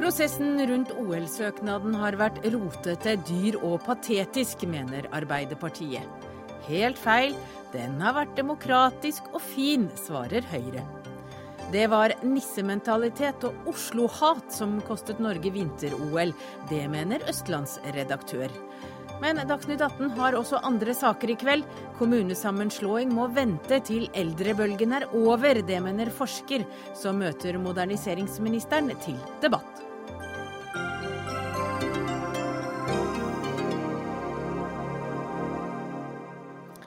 Prosessen rundt OL-søknaden har vært rotete, dyr og patetisk, mener Arbeiderpartiet. Helt feil. Den har vært demokratisk og fin, svarer Høyre. Det var nissementalitet og Oslo-hat som kostet Norge vinter-OL. Det mener Østlandsredaktør. Men Dagsnytt 18 har også andre saker i kveld. Kommunesammenslåing må vente til eldrebølgen er over. Det mener forsker, som møter moderniseringsministeren til debatt.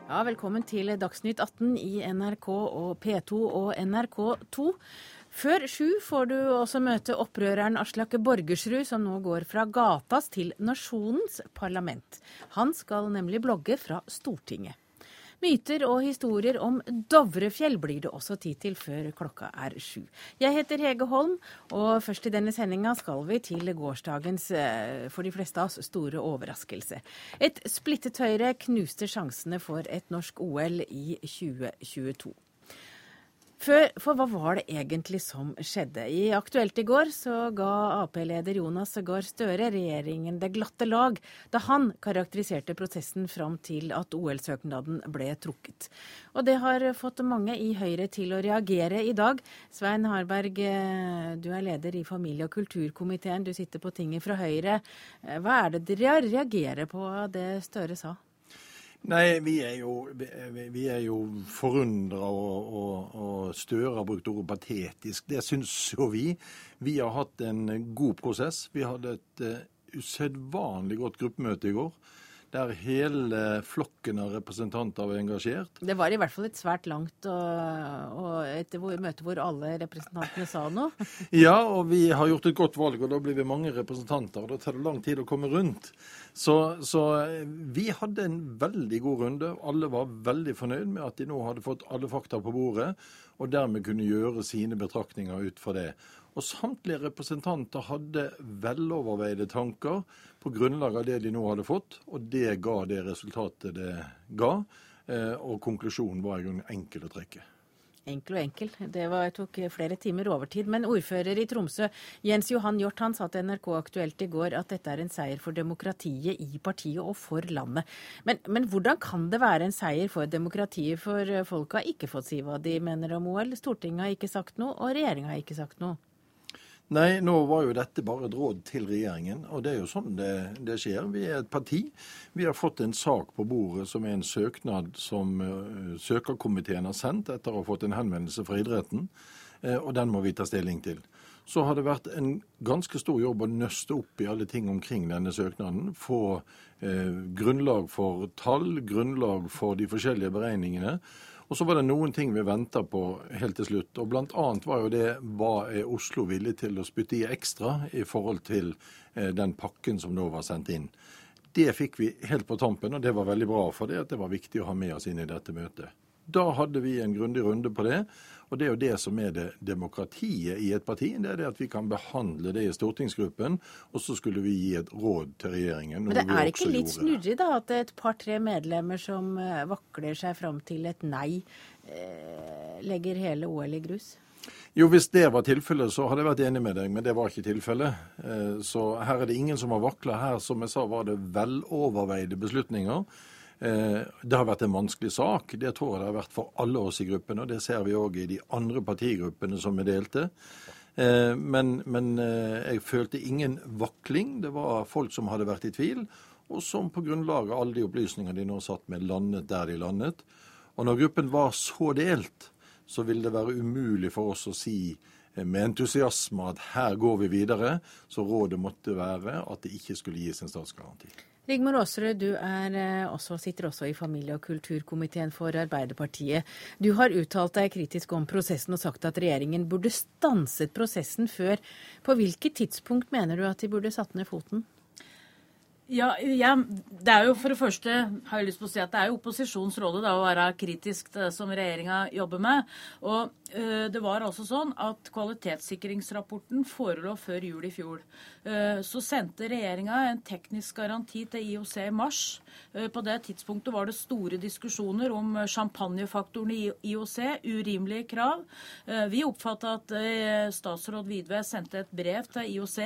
Ja, velkommen til Dagsnytt 18 i NRK og P2 og NRK2. Før sju får du også møte opprøreren Aslak Borgersrud, som nå går fra gatas til nasjonens parlament. Han skal nemlig blogge fra Stortinget. Myter og historier om Dovrefjell blir det også tid til før klokka er sju. Jeg heter Hege Holm, og først i denne sendinga skal vi til gårsdagens, eh, for de fleste av oss, store overraskelse. Et splittet Høyre knuste sjansene for et norsk OL i 2022. For, for, hva var det egentlig som skjedde? I Aktuelt i går så ga Ap-leder Jonas Gahr Støre regjeringen det glatte lag da han karakteriserte prosessen fram til at OL-søknaden ble trukket. Og det har fått mange i Høyre til å reagere i dag. Svein Harberg, eh, du er leder i familie- og kulturkomiteen, du sitter på tinget fra Høyre. Eh, hva er det dere reagerer på av det Støre sa? Nei, vi er jo, vi er jo forundra, og, og, og Støre har brukt ordet patetisk. Det syns jo vi. Vi har hatt en god prosess. Vi hadde et uh, usedvanlig godt gruppemøte i går der hele flokken av representanter var engasjert. Det var i hvert fall et svært langt og, og et møte hvor alle representantene sa noe. ja, og vi har gjort et godt valg, og da blir vi mange representanter. og Da tar det lang tid å komme rundt. Så, så vi hadde en veldig god runde. Alle var veldig fornøyd med at de nå hadde fått alle fakta på bordet, og dermed kunne gjøre sine betraktninger ut fra det. Og samtlige representanter hadde veloverveide tanker på grunnlag av det de nå hadde fått, og det ga det resultatet det ga. Eh, og konklusjonen var i grunnen enkel å trekke. Enkel og enkel. Det var, tok flere timer overtid. Men ordfører i Tromsø, Jens Johan Hjort, han sa til NRK Aktuelt i går at dette er en seier for demokratiet i partiet og for landet. Men, men hvordan kan det være en seier for demokratiet, for folk har ikke fått si hva de mener om OL? Stortinget har ikke sagt noe, og regjeringa har ikke sagt noe. Nei, nå var jo dette bare et råd til regjeringen, og det er jo sånn det, det, skjer. Vi er et parti. Vi har fått en sak på bordet som er en søknad som uh, søkerkomiteen har sendt etter å ha fått en henvendelse fra idretten, uh, og den må vi ta stilling til. Så har det vært en ganske stor jobb å nøste opp i alle ting omkring denne søknaden. Få uh, grunnlag for tall, grunnlag for de forskjellige beregningene. Og så var det noen ting vi venta på helt til slutt. Og blant annet var jo det hva er Oslo villig til å spytte i ekstra i forhold til eh, den pakken som nå var sendt inn. Det fikk vi helt på tampen, og det var veldig bra for det at det var viktig å ha med oss inn i dette møtet. Da hadde vi en grundig runde på det. Og det er jo det som er det demokratiet i et parti. Det er det at vi kan behandle det i stortingsgruppen, og så skulle vi gi et råd til regjeringen. Men det er ikke litt snurrig da at et par-tre medlemmer som eh, vakler seg fram til et nei, eh, legger hele OL i grus? Jo, hvis det var tilfellet, så hadde jeg vært enig med deg, men det var ikke tilfellet. Eh, så her er det ingen som har vakla. Her, som jeg sa, var det veloverveide beslutninger. Eh, det har vært en vanskelig sak. Det tror jeg det har vært for alle oss i gruppen. Og det ser vi òg i de andre partigruppene som er delte. Eh, men, men eh, jeg følte ingen vakling. Det var folk som hadde vært i tvil, og som på grunnlag av alle de opplysningene de nå satt med, landet der de landet. Og når gruppen var så delt, så ville det være umulig for oss å si med entusiasme at her går vi videre. Så rådet måtte være at det ikke skulle gis en statsgaranti. Rigmor Aasrud, du eh, også, sitter også i familie- og kulturkomiteen for Arbeiderpartiet. Du har uttalt deg kritisk om prosessen og sagt at regjeringen burde stanset prosessen før. På hvilket tidspunkt mener du at de burde satt ned foten? Ja, ja, det er jo for det første har jeg lyst på å si at det er jo opposisjonens rolle å være kritisk til det som regjeringa jobber med. Og øh, det var altså sånn at kvalitetssikringsrapporten forelå før jul i fjor. Uh, så sendte regjeringa en teknisk garanti til IOC i mars. Uh, på det tidspunktet var det store diskusjoner om champagnefaktoren i IOC, urimelige krav. Vi oppfatta at statsråd Vidve sendte et brev til IOC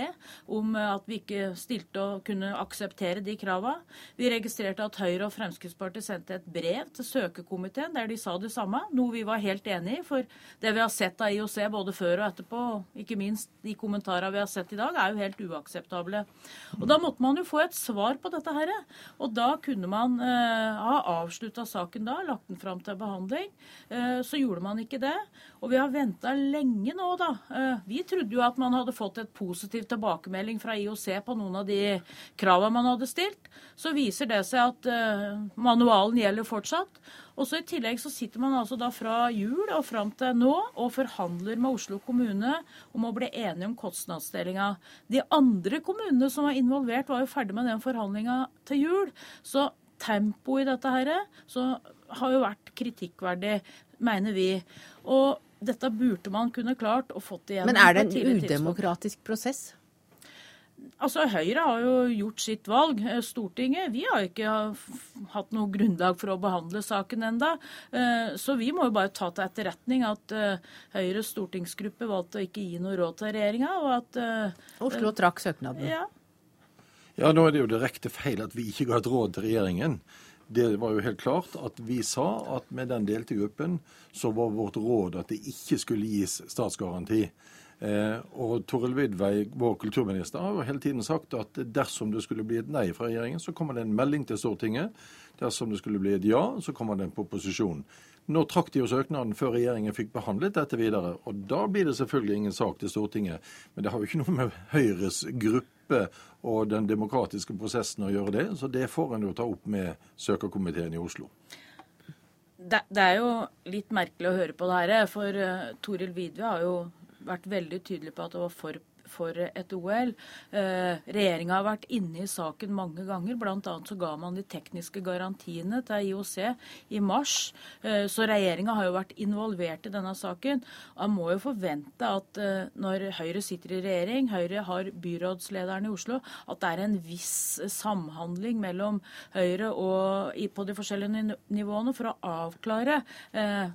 om at vi ikke stilte og kunne akseptere akseptere de kravene. Vi registrerte at Høyre og Fremskrittspartiet sendte et brev til søkekomiteen der de sa det samme, noe vi var helt enig i. For det vi har sett av IOC både før og etterpå, ikke minst de kommentarene vi har sett i dag, er jo helt uakseptable. Og Da måtte man jo få et svar på dette her. Og da kunne man eh, ha avslutta saken da, lagt den fram til behandling. Eh, så gjorde man ikke det. Og vi har venta lenge nå, da. Eh, vi trodde jo at man hadde fått et positivt tilbakemelding fra IOC på noen av de kravene man hadde stilt, så viser det seg at uh, manualen gjelder fortsatt. Og så I tillegg så sitter man altså da fra jul og fram til nå og forhandler med Oslo kommune om å bli enige om kostnadsdelinga. De andre kommunene som var involvert, var jo ferdig med den forhandlinga til jul. Så tempoet i dette her så har jo vært kritikkverdig, mener vi. Og dette burde man kunne klart å fått igjennom. Men er det en udemokratisk prosess? Altså, Høyre har jo gjort sitt valg. Eh, Stortinget vi har ikke hatt noe grunnlag for å behandle saken enda. Eh, så vi må jo bare ta til etterretning at eh, Høyres stortingsgruppe valgte å ikke gi noe råd til regjeringa. og at... Oslo trakk søknaden. Ja. ja, nå er det jo direkte feil at vi ikke ga et råd til regjeringen. Det var jo helt klart at vi sa at med den delte gruppen så var vårt råd at det ikke skulle gis statsgaranti. Eh, og Toril Vidvei, vår kulturminister, har jo hele tiden sagt at dersom det skulle bli et nei fra regjeringen, så kommer det en melding til Stortinget. Dersom det skulle bli et ja, så kommer det en proposisjon. Nå trakk de jo søknaden før regjeringen fikk behandlet dette videre. Og da blir det selvfølgelig ingen sak til Stortinget. Men det har jo ikke noe med Høyres gruppe og den demokratiske prosessen å gjøre det. Så det får en jo ta opp med søkerkomiteen i Oslo. Det, det, er jo litt merkelig å høre på det her, for uh, Toril Vidve har jo vært veldig tydelig på at det var for for et OL. Eh, Regjeringa har vært inne i saken mange ganger. Bl.a. så ga man de tekniske garantiene til IOC i mars. Eh, så regjeringa har jo vært involvert i denne saken. Man må jo forvente at eh, når Høyre sitter i regjering, Høyre har byrådslederen i Oslo, at det er en viss samhandling mellom Høyre og på de forskjellige nivåene for å avklare eh,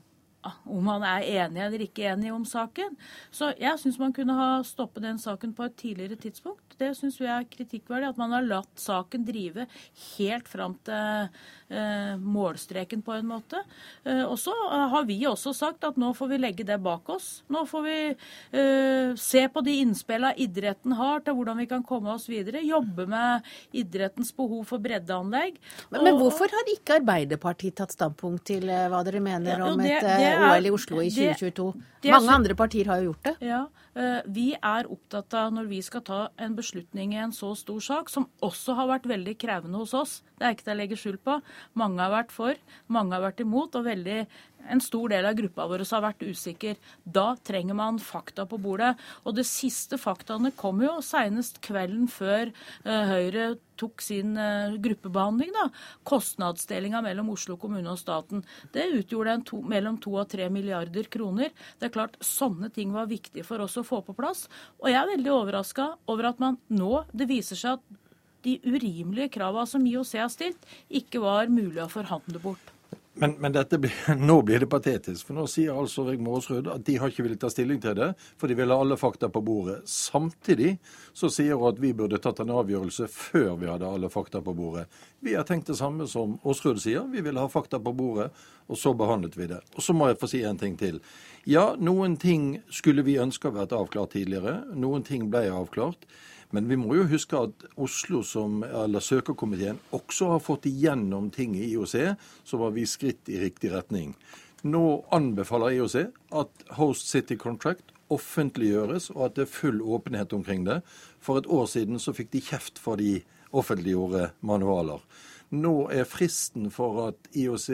om han er enig eller ikke enig om saken. Så jeg syns man kunne ha stoppet den saken på et tidligere tidspunkt. Det syns vi er kritikkverdig. At man har latt saken drive helt fram til eh, målstreken på en måte. Eh, og så eh, har vi også sagt at nå får vi legge det bak oss. Nå får vi eh, se på de innspillene idretten har til hvordan vi kan komme oss videre. Jobbe med idrettens behov for breddeanlegg. Men, men hvorfor har ikke Arbeiderpartiet tatt standpunkt til eh, hva dere mener ja, om det, et det OL i Oslo i 2022? Det, det Mange andre partier har jo gjort det. Ja, Vi er opptatt av når vi skal ta en beslutning i en så stor sak, som også har vært veldig krevende hos oss. Det er ikke til å legge skjul på. Mange har vært for, mange har vært imot, og veldig, en stor del av gruppa vår har vært usikker. Da trenger man fakta på bordet. Og de siste faktaene kom jo senest kvelden før uh, Høyre tok sin uh, gruppebehandling. da. Kostnadsdelinga mellom Oslo kommune og staten. Det utgjorde to, mellom to og tre milliarder kroner. Det er klart, Sånne ting var viktig for oss å få på plass. Og jeg er veldig overraska over at man nå Det viser seg at de urimelige kravene som IOC har stilt, ikke var mulig å forhandle bort. Men, men blir, nå blir det patetisk. For nå sier altså Rigmor Aasrud at de har ikke villet ta stilling til det, for de vil ha alle fakta på bordet. Samtidig så sier hun at vi burde tatt en avgjørelse før vi hadde alle fakta på bordet. Vi har tenkt det samme som Aasrud sier. Vi vil ha fakta på bordet, og så behandlet vi det. Og så må jeg få si en ting til. Ja, noen ting skulle vi ønske å vært avklart tidligere. Noen ting ble avklart. Men vi må jo huske at Oslo som, eller søkerkomiteen også har fått igjennom ting i IOC så var vi skritt i riktig retning. Nå anbefaler IOC at Host City Contract offentliggjøres, og at det er full åpenhet omkring det. For et år siden så fikk de kjeft for de offentliggjorde manualer. Nå er fristen for at IOC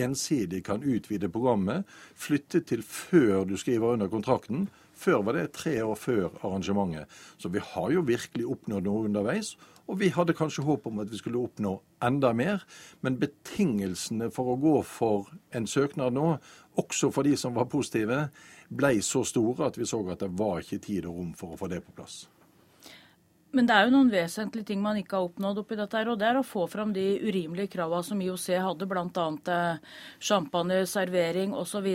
ensidig kan utvide programmet, flyttet til før du skriver under kontrakten. Før var det tre år før arrangementet. Så vi har jo virkelig oppnådd noe underveis. Og vi hadde kanskje håp om at vi skulle oppnå enda mer. Men betingelsene for å gå for en søknad nå, også for de som var positive, ble så store at vi så at det var ikke tid og rom for å få det på plass. Men det er jo noen vesentlige ting man ikke har oppnådd oppi dette. her, og Det er å få fram de urimelige kravene som IOC hadde, bl.a. Eh, champagne, servering osv.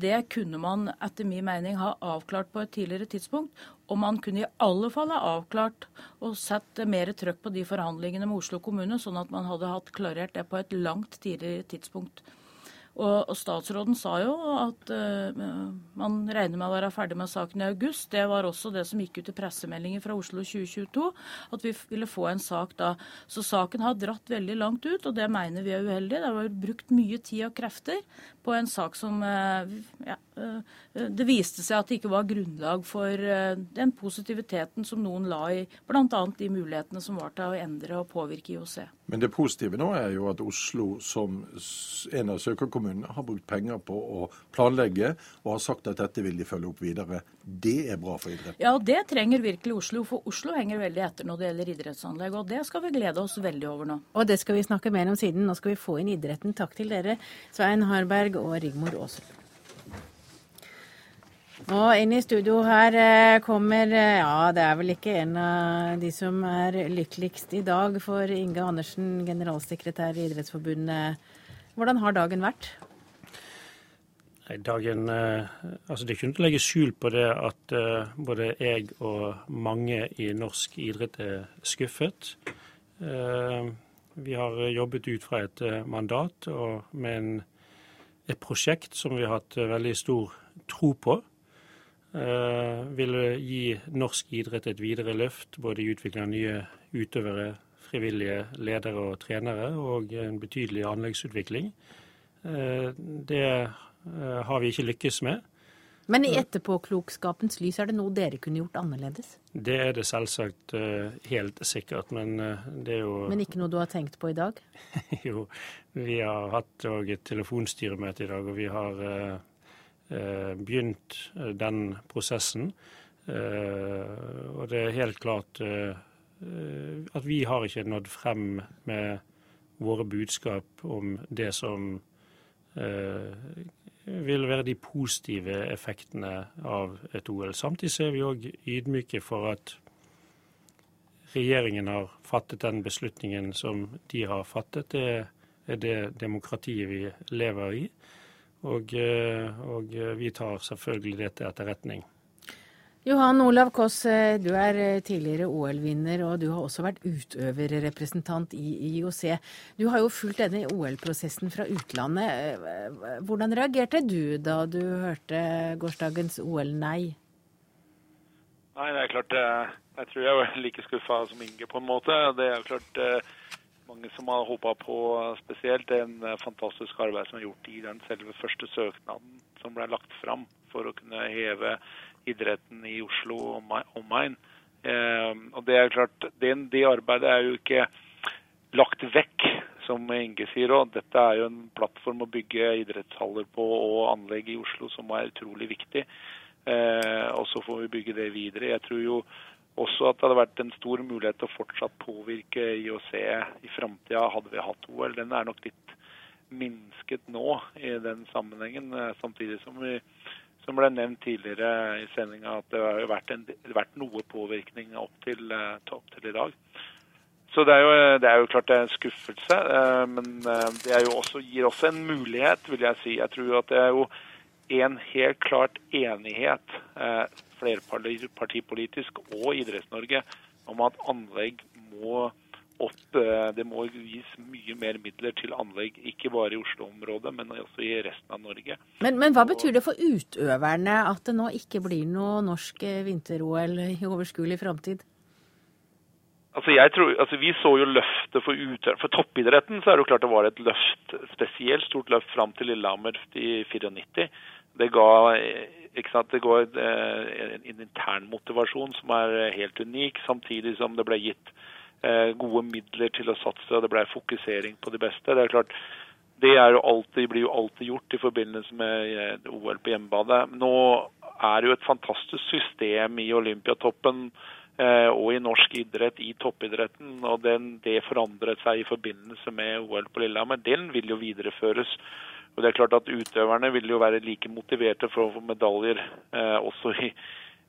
Det kunne man etter min mening ha avklart på et tidligere tidspunkt. Og man kunne i alle fall ha avklart og sett mer trøkk på de forhandlingene med Oslo kommune, sånn at man hadde hatt klarert det på et langt tidligere tidspunkt. Og, og, statsråden sa jo at uh, man regner med å være ferdig med saken i august. Det var også det som gikk ut i pressemeldingen fra Oslo 2022, at vi ville få en sak da. Så saken har dratt veldig langt ut, og det mener vi er uheldig. Det har vært brukt mye tid og krefter på en sak som uh, ja, uh, Det viste seg at det ikke var grunnlag for den positiviteten som noen la i bl.a. de mulighetene som var til å endre og påvirke IOC. Men det positive nå er jo at Oslo som en av søkerkommunene har brukt penger på å planlegge, og har sagt at dette vil de følge opp videre. Det er bra for idretten. Ja, det trenger virkelig Oslo. For Oslo henger veldig etter når det gjelder idrettsanlegg. Og det skal vi glede oss veldig over nå. Og det skal vi snakke mer om siden. Nå skal vi få inn idretten. Takk til dere, Svein Harberg og Rigmor Aasrud. Og inn i studio her eh, kommer eh, Ja, det er vel ikke en av de som er lykkeligst i dag for Inge Andersen, generalsekretær i Idrettsforbundet. Hvordan har dagen vært? Dagen, eh, altså Det er ikke noe å legge skjul på det at både jeg og mange i norsk idrett er skuffet. Vi har jobbet ut fra et mandat og med en, et prosjekt som vi har hatt veldig stor tro på. Eh, vil gi norsk idrett et videre løft, både i utvikling av nye utøvere, frivillige ledere og trenere, og en betydelig anleggsutvikling. Eh, det eh, har vi ikke lykkes med. Men i etterpåklokskapens lys, er det noe dere kunne gjort annerledes? Det er det selvsagt helt sikkert, men det er jo Men ikke noe du har tenkt på i dag? jo, vi har hatt et telefonstyremøte i dag, og vi har Eh, begynt eh, den prosessen. Eh, og det er helt klart at vi har ikke nådd frem med våre budskap om det som vil være de positive effektene av et OL. Samtidig er vi òg ydmyke for at regjeringen har fattet den beslutningen som de har fattet. Det er det demokratiet vi lever i. Og, eh, og eh, vi tar selvfølgelig det til etterretning. Johan Olav Koss, eh, du er tidligere OL-vinner, og du har også vært utøverrepresentant i IOC. Du har jo fulgt denne OL-prosessen fra utlandet. Hvordan reagerte du da du hørte gårsdagens OL-nei? Nei, det er klart Jeg tror jeg var like skuffa som Inge, på en måte. Det er klart mange som har håpa på spesielt en eh, fantastisk arbeid som er gjort i den selve første søknaden som ble lagt fram for å kunne heve idretten i Oslo og omegn. Eh, og det er klart, det, det, arbeidet er jo ikke lagt vekk, som Inge sier òg. Dette er jo en plattform å bygge idrettshaller på og anlegg i Oslo som er utrolig viktig. Eh, og så får vi bygge det videre. Jeg tror jo også at det hadde vært en stor mulighet til å fortsatt påvirke IOC i framtida hadde vi hatt OL. Den er nok litt minsket nå i den sammenhengen, eh, samtidig som vi som ble nevnt tidligere i sendinga, at det har vært, en, vært noe påvirkning opp til, eh, opp til, i dag. Så det er, jo, det er jo klart det er en skuffelse, eh, men det også, gir også en mulighet, vil jeg si. Jeg tror at det er jo en helt klart enighet flerpartipolitisk og Idretts-Norge om at anlegg må opp eh, Det må gis mye mer midler til anlegg, ikke bare i Oslo-området, men også i resten av Norge. Men, men, hva betyr det for utøverne at det nå ikke blir noe norsk eh, vinter-OL i overskuelig framtid? Altså jeg tror, altså Vi så jo løftet for. For toppidretten så er det jo klart det var et løft, spesielt stort løft fram til Lillehammer i 94. Det ga ikke sant, det går eh, en intern motivasjon som er eh, helt unik, samtidig som det ble gitt eh, gode midler til å satse, og det ble fokusering på de beste. Det er klart, det jo alltid, blir jo alltid gjort i forbindelse med OL på hjemmebane. Nå er det jo et fantastisk system i Olympiatoppen eh, og i norsk idrett, i toppidretten. og den, Det forandret seg i forbindelse med OL på Lillehammer. Den vil jo videreføres. Og det er klart at Utøverne vil jo være like motiverte for å få medaljer eh, også i,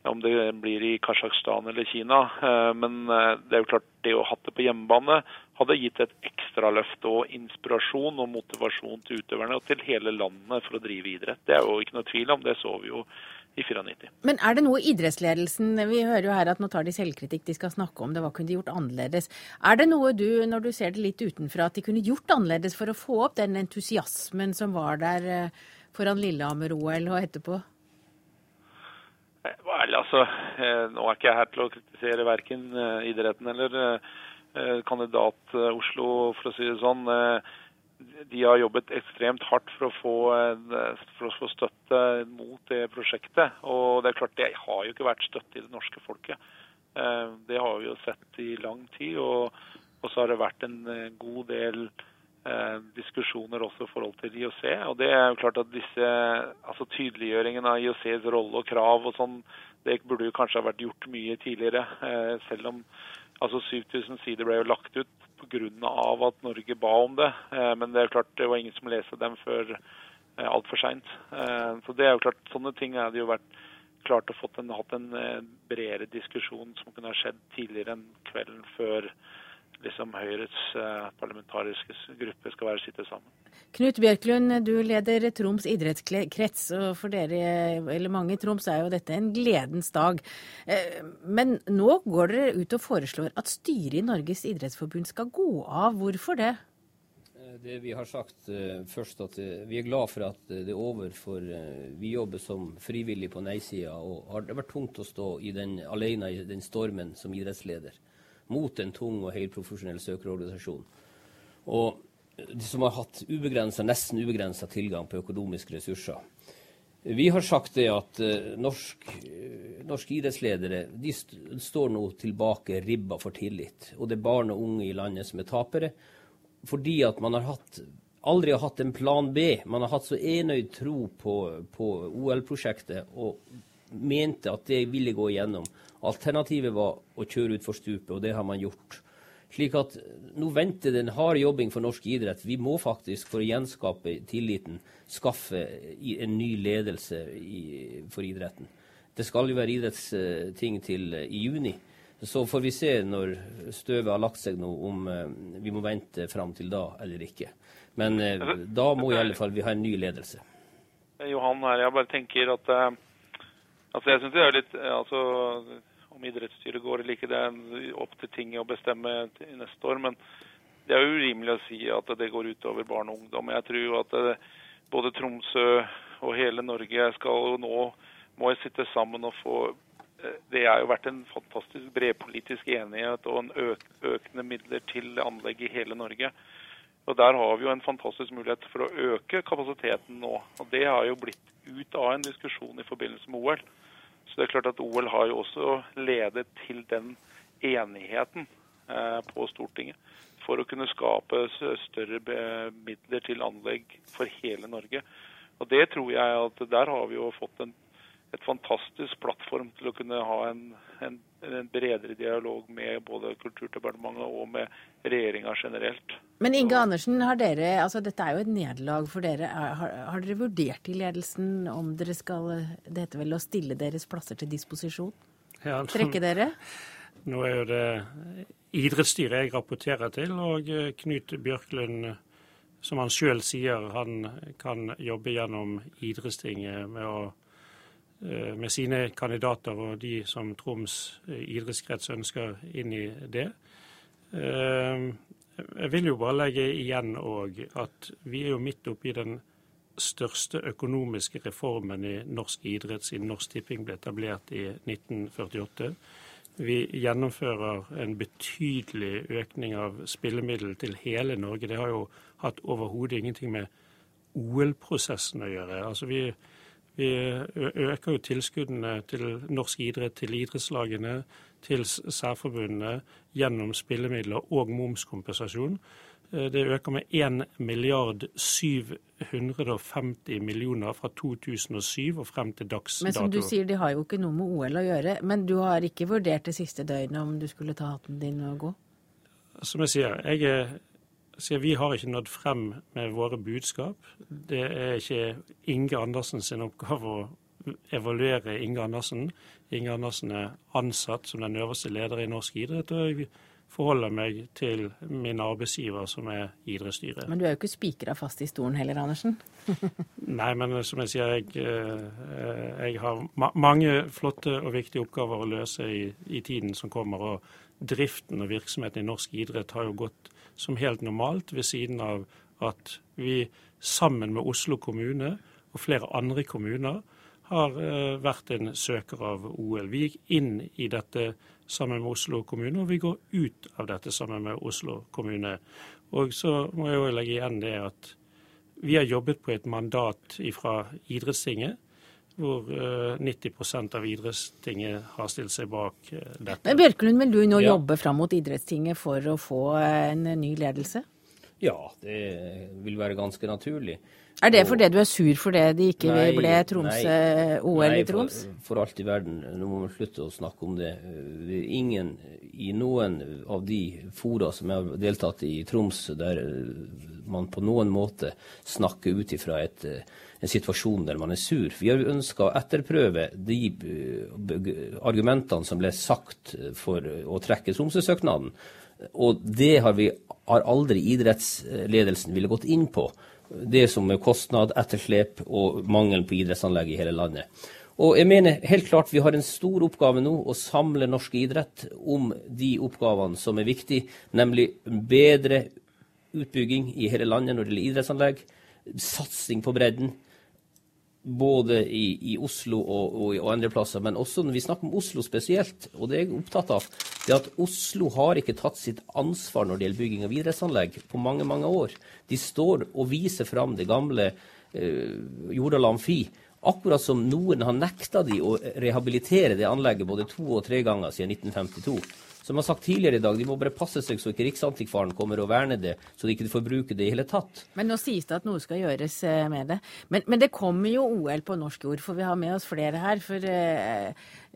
om det blir i Kasjokstan eller Kina. Eh, men eh, det er jo klart det å ha det på hjemmebane hadde gitt et ekstra løft og inspirasjon og motivasjon til utøverne og til hele landet for å drive idrett. Det er jo ikke noe tvil om, det så vi jo i 94. Men er det noe idrettsledelsen Vi hører jo her at nå tar de selvkritikk, de skal snakke om det. Hva kunne de gjort annerledes? Er det noe du, når du ser det litt utenfra, at de kunne gjort annerledes for å få opp den entusiasmen som var der eh, foran Lillehammer-OL og etterpå? Vel, altså, eh, Nå er ikke jeg her til å kritisere verken eh, idretten eller kandidat Oslo, for å si det sånn de har jobbet ekstremt hardt for å, få, for å få støtte mot det prosjektet. Og det er klart, det har jo ikke vært støtte i det norske folket. Eh, det har vi jo sett i lang tid. Og, og så har det vært en eh, god del eh, diskusjoner også i forhold til IOC. Og det er jo klart at disse, altså tydeliggjøringen av IOCs rolle og krav og sånn, det burde jo kanskje ha vært gjort mye tidligere. Selv om altså 7000 sider ble jo lagt ut pga. at Norge ba om det. Eh, men det er klart det var ingen som leste dem før eh, altfor seint. Eh, så det er jo klart, sånne ting hadde jo vært klart å fått en, hatt en bredere diskusjon som kunne ha skjedd tidligere enn kvelden før liksom Høyres parlamentariske gruppe skal være sitte sammen. Knut Bjørklund, du leder Troms idrettskrets, og for dere, eller mange i Troms, er jo dette en gledens dag. Eh, men nå går dere ut og foreslår at styret i Norges idrettsforbund skal gå av. Hvorfor det? Eh, det Vi har sagt uh, først at uh, vi er glad for at uh, det er over, for vi jobber som frivillig på nei-sida. Og har det vært tungt å stå i den, alene i den stormen som idrettsleder mot en tung og helprofesjonell søkerorganisasjon. Og som har hatt ubegrenset, nesten ubegrensa tilgang på økonomiske ressurser. Vi har sagt det at uh, norsk, uh, norske idrettsledere de st står nå tilbake ribba for tillit. Og det er barn og unge i landet som er tapere. Fordi at man har hatt, aldri har hatt en plan B. Man har hatt så enøyd tro på, på OL-prosjektet og mente at det ville gå igjennom. Alternativet var å kjøre utfor stupet, og det har man gjort. Slik at nå venter det en hard jobbing for norsk idrett. Vi må faktisk, for å gjenskape tilliten, skaffe en ny ledelse i, for idretten. Det skal jo være idrettsting til eh, i juni. Så får vi se når støvet har lagt seg nå, om uh, vi må vente fram til da eller ikke. Men uh, da må i alle fall vi ha en ny ledelse. Johan her, jeg bare tenker at altså jeg synes det er litt altså om idrettsstyret går eller ikke, det er opp til tinget å bestemme neste år. Men det er jo urimelig å si at det går utover barn og ungdom. Jeg tror jo at eh, både Tromsø og hele Norge skal nå må sitte sammen og få eh, Det har jo vært en fantastisk bred politisk enighet og en øk, økende midler til anlegg i hele Norge. Og Der har vi jo en fantastisk mulighet for å øke kapasiteten nå. Og Det har jo blitt ut av en diskusjon i forbindelse med OL. Så det er klart at OL har jo også ledet til den enigheten eh, på Stortinget for å kunne skape større midler til anlegg for hele Norge. Og det tror jeg at der har vi jo fått en et fantastisk plattform til å kunne ha en, en, en bredere dialog med både Kulturdepartementet og med regjeringa generelt. Men Inge Andersen, har dere, altså dette er jo et nederlag for dere. Har, har, dere vurdert i ledelsen om dere skal Det heter vel å stille deres plasser til disposisjon? Ja, Trekke dere? Nå er jo det idrettsstyret jeg rapporterer til, og Knut Bjørklund som han sjøl sier, han kan jobbe gjennom idrettstinget med å Eh, med sine kandidater og de som Troms eh, idrettskrets ønsker inn i det. Eh, jeg vil jo bare legge igjen òg at vi er jo midt oppi den største økonomiske reformen i norsk idrett siden Norsk Tipping ble etablert i 1948. Vi gjennomfører en betydelig økning av spillemiddel til hele Norge. Det har jo hatt overhodet ingenting med OL-prosessen å gjøre. Altså vi vi øker jo tilskuddene til norsk idrett, til idrettslagene, til særforbundene gjennom spillemidler og momskompensasjon. Eh, det øker med 1 milliard 750 millioner fra 2007 og frem til dags Men som du sier, de har jo ikke noe med OL å gjøre. Men du har ikke vurdert det siste døgnet om du skulle ta hatten din og gå? Som jeg sier, jeg er, sier, vi har ikke nådd frem med våre budskap. Det er ikke Inge Andersen sin oppgave å evaluere Inge Andersen. Inge Andersen er ansatt som den øverste leder i norsk idrett. og jeg forholder meg til min arbeidsgiver, som er idrettsstyret. Men du er jo ikke spikra fast i stolen heller, Andersen. Nei, men som jeg sier, jeg, eh, jeg har ma mange flotte og viktige oppgaver å løse i, i tiden som kommer. og Driften og virksomheten i norsk idrett har jo gått som helt normalt, ved siden av at vi sammen med Oslo kommune og flere andre kommuner har eh, vært en søker av OL. Vi gikk inn i dette sammen med Oslo kommune, og vi går ut av dette sammen med Oslo kommune. Og så må jeg jo legge igjen det at vi har jobbet på et mandat fra idrettstinget, hvor eh, 90% av idrettstinget har stilt seg bak eh, dette. Men Bjørklund, vil du nå Ja. jobbe fram mot idrettstinget for å få eh, en ny ledelse? Ja, det vil være ganske naturlig. Er det fordi du er sur for det ikke Nei, ble Tromsø-OL i Troms? For, for alt i verden, nå må vi slutte å snakke om det. Ingen i noen av de fora som jeg har deltatt i i Troms, der man på noen måte snakker ut ifra et, eh, en situasjon der man er sur. Vi har ønska å etterprøve de eh, argumentene som ble sagt for å trekke Tromsø-søknaden. Og det har, vi, har aldri idrettsledelsen ville gått inn på. Det som er kostnad, etterslep og mangelen på idrettsanlegg i hele landet. Og jeg mener helt klart vi har en stor oppgave nå å samle norsk idrett om de oppgavene som er viktige, nemlig bedre utbygging i hele landet når det gjelder idrettsanlegg, satsing på bredden, både i, i Oslo og, og, og andre plasser, men også når vi snakker om Oslo spesielt, og det er jeg opptatt av, det er at Oslo har ikke tatt sitt ansvar når det gjelder bygging av idrettsanlegg på mange, mange år. De står og viser fram det gamle eh, Jordal Amfi, akkurat som noen har nekta de å rehabilitere det anlegget både to og tre ganger siden 1952. Som jeg har sagt tidligere i dag, de må bare passe seg så ikke Riksantikvaren kommer og verner det, så de ikke får bruke det i hele tatt. Men nå sies det at noe skal gjøres eh, med det. Men, men det kommer jo OL på norsk jord, for vi har med oss flere her. For eh,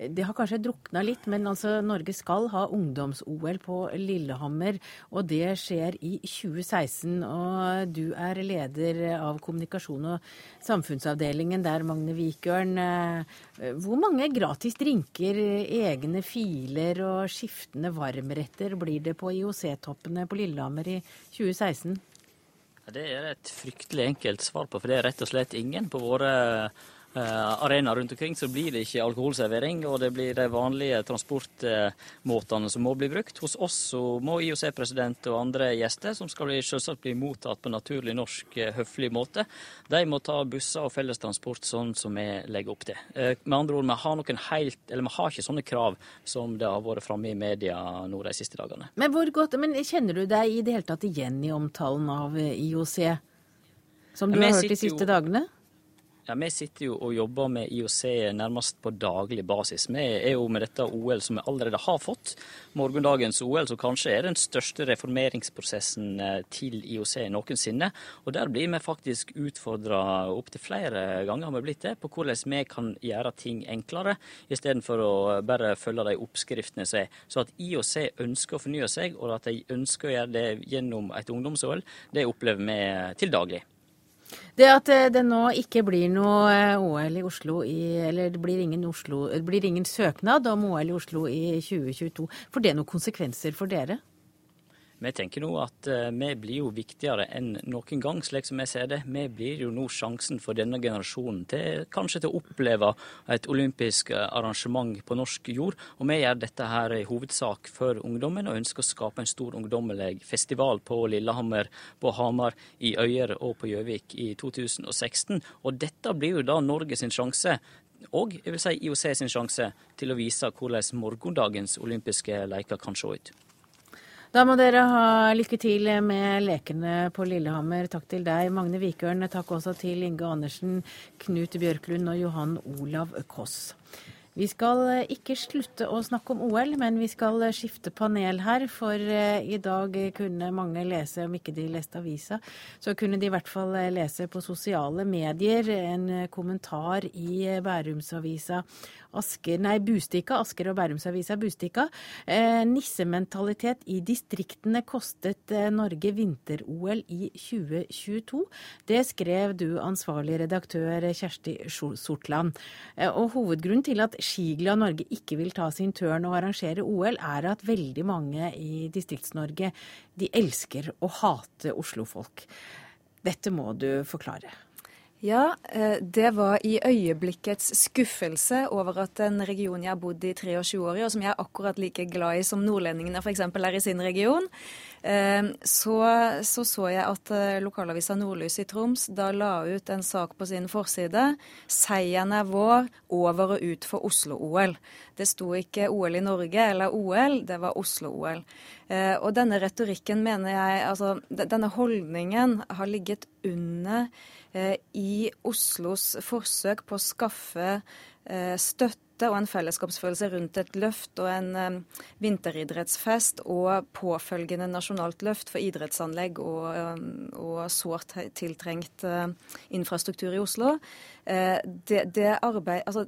det har kanskje drukna litt, men altså Norge skal ha ungdoms-OL på Lillehammer. Og det skjer i 2016. Og du er leder av kommunikasjon og samfunnsavdelingen der, Magne Vikørn. Eh, Hvor mange gratis drinker, egne filer og skiftende varmretter blir det på IOC-toppene på Lillehammer i 2016? Det er et fryktelig enkelt svar på, for det er rett og slett ingen på våre arenaer rundt omkring. Så blir det ikke alkoholservering, og det blir de vanlige transportmåtene som må bli brukt. Hos oss så må IOC-president og andre gjester, som skal bli, selvsagt bli mottatt på naturlig norsk, eh, høflig måte, de må ta busser og fellestransport sånn som vi legger opp til. Eh, Med andre ord, vi har, noen helt, eller vi har ikke sånne krav som det har vært framme i media nå de siste dagene. Men hvor godt, men kjenner du deg i det hele tatt igjen i omtalen av eh, IOC? Som du har hørt de siste jo- dagene? Ja, Vi sitter jo og jobber med IOC nærmest på daglig basis. Vi er jo med dette OL som vi allerede har fått, morgendagens OL, som kanskje er den største reformeringsprosessen eh, til IOC noensinne. Og der blir vi faktisk utfordra opptil flere ganger har vi blitt det, på hvordan vi kan gjøre ting enklere, istedenfor å bare følge de oppskriftene som er. Så at IOC ønsker å fornye seg, og at de ønsker å gjøre det gjennom et ungdoms-OL, det opplever vi til daglig. Det at eh, det nå ikke blir noe eh, OL i Oslo i Eller det blir ingen, Oslo, det blir ingen søknad om OL i Oslo i 2022. Får det noen konsekvenser for dere? Vi tenker nå at eh, vi blir jo viktigere enn noen gang, slik som jeg ser det. Vi blir jo nå sjansen for denne generasjonen til kanskje til å oppleve et olympisk eh, arrangement på norsk jord. Og vi gjør dette her i hovedsak for ungdommen, og ønsker å skape en stor ungdommelig festival på Lillehammer, på Hamar, i Øyer og på Gjøvik i 2016. Og dette blir jo da Norge sin sjanse og jeg vil si IOC sin sjanse til å vise hvordan morgendagens olympiske leker kan se ut. Da må dere ha lykke til med lekene på Lillehammer. Takk til deg, Magne Vikørn. Takk også til Inge Andersen, Knut Bjørklund og Johan Olav Koss. Vi skal eh, ikke slutte å snakke om OL, men vi skal eh, skifte panel her. For eh, i dag kunne mange lese, om ikke de leste avisa, så kunne de i hvert fall lese på sosiale medier en kommentar i Bærumsavisa Asker, nei, Bustika, Asker og Bærumsavisa Bustika. Eh, nissementalitet i distriktene kostet eh, Norge vinter-OL i 2022. Det skrev du, ansvarlig redaktør Kjersti Sortland. Eh, og hovedgrunnen til at Skiglad Norge ikke vil ta sin tørn og arrangere OL, er at veldig mange i Distrikts-Norge de elsker å hate Oslo-folk. Dette må du forklare. Ja, eh, det var i øyeblikkets skuffelse over at en region jeg har bodd i 23 år i, og som jeg er akkurat like glad i som nordlendingene f.eks. er i sin region, eh, så, så, så jeg at eh, lokalavisa Nordlys i Troms da la ut en sak på sin forside. 'Seieren er vår, over og ut for Oslo-OL'. Det sto ikke OL i Norge eller OL, det var Oslo-OL. Og denne retorikken mener jeg, altså denne holdningen har ligget under i Oslos forsøk på å skaffe eh, støtte og en fellesskapsfølelse rundt et løft og en um, vinteridrettsfest og påfølgende nasjonalt løft for idrettsanlegg og, og sårt tiltrengt infrastruktur i Oslo. Det, det arbeid, altså,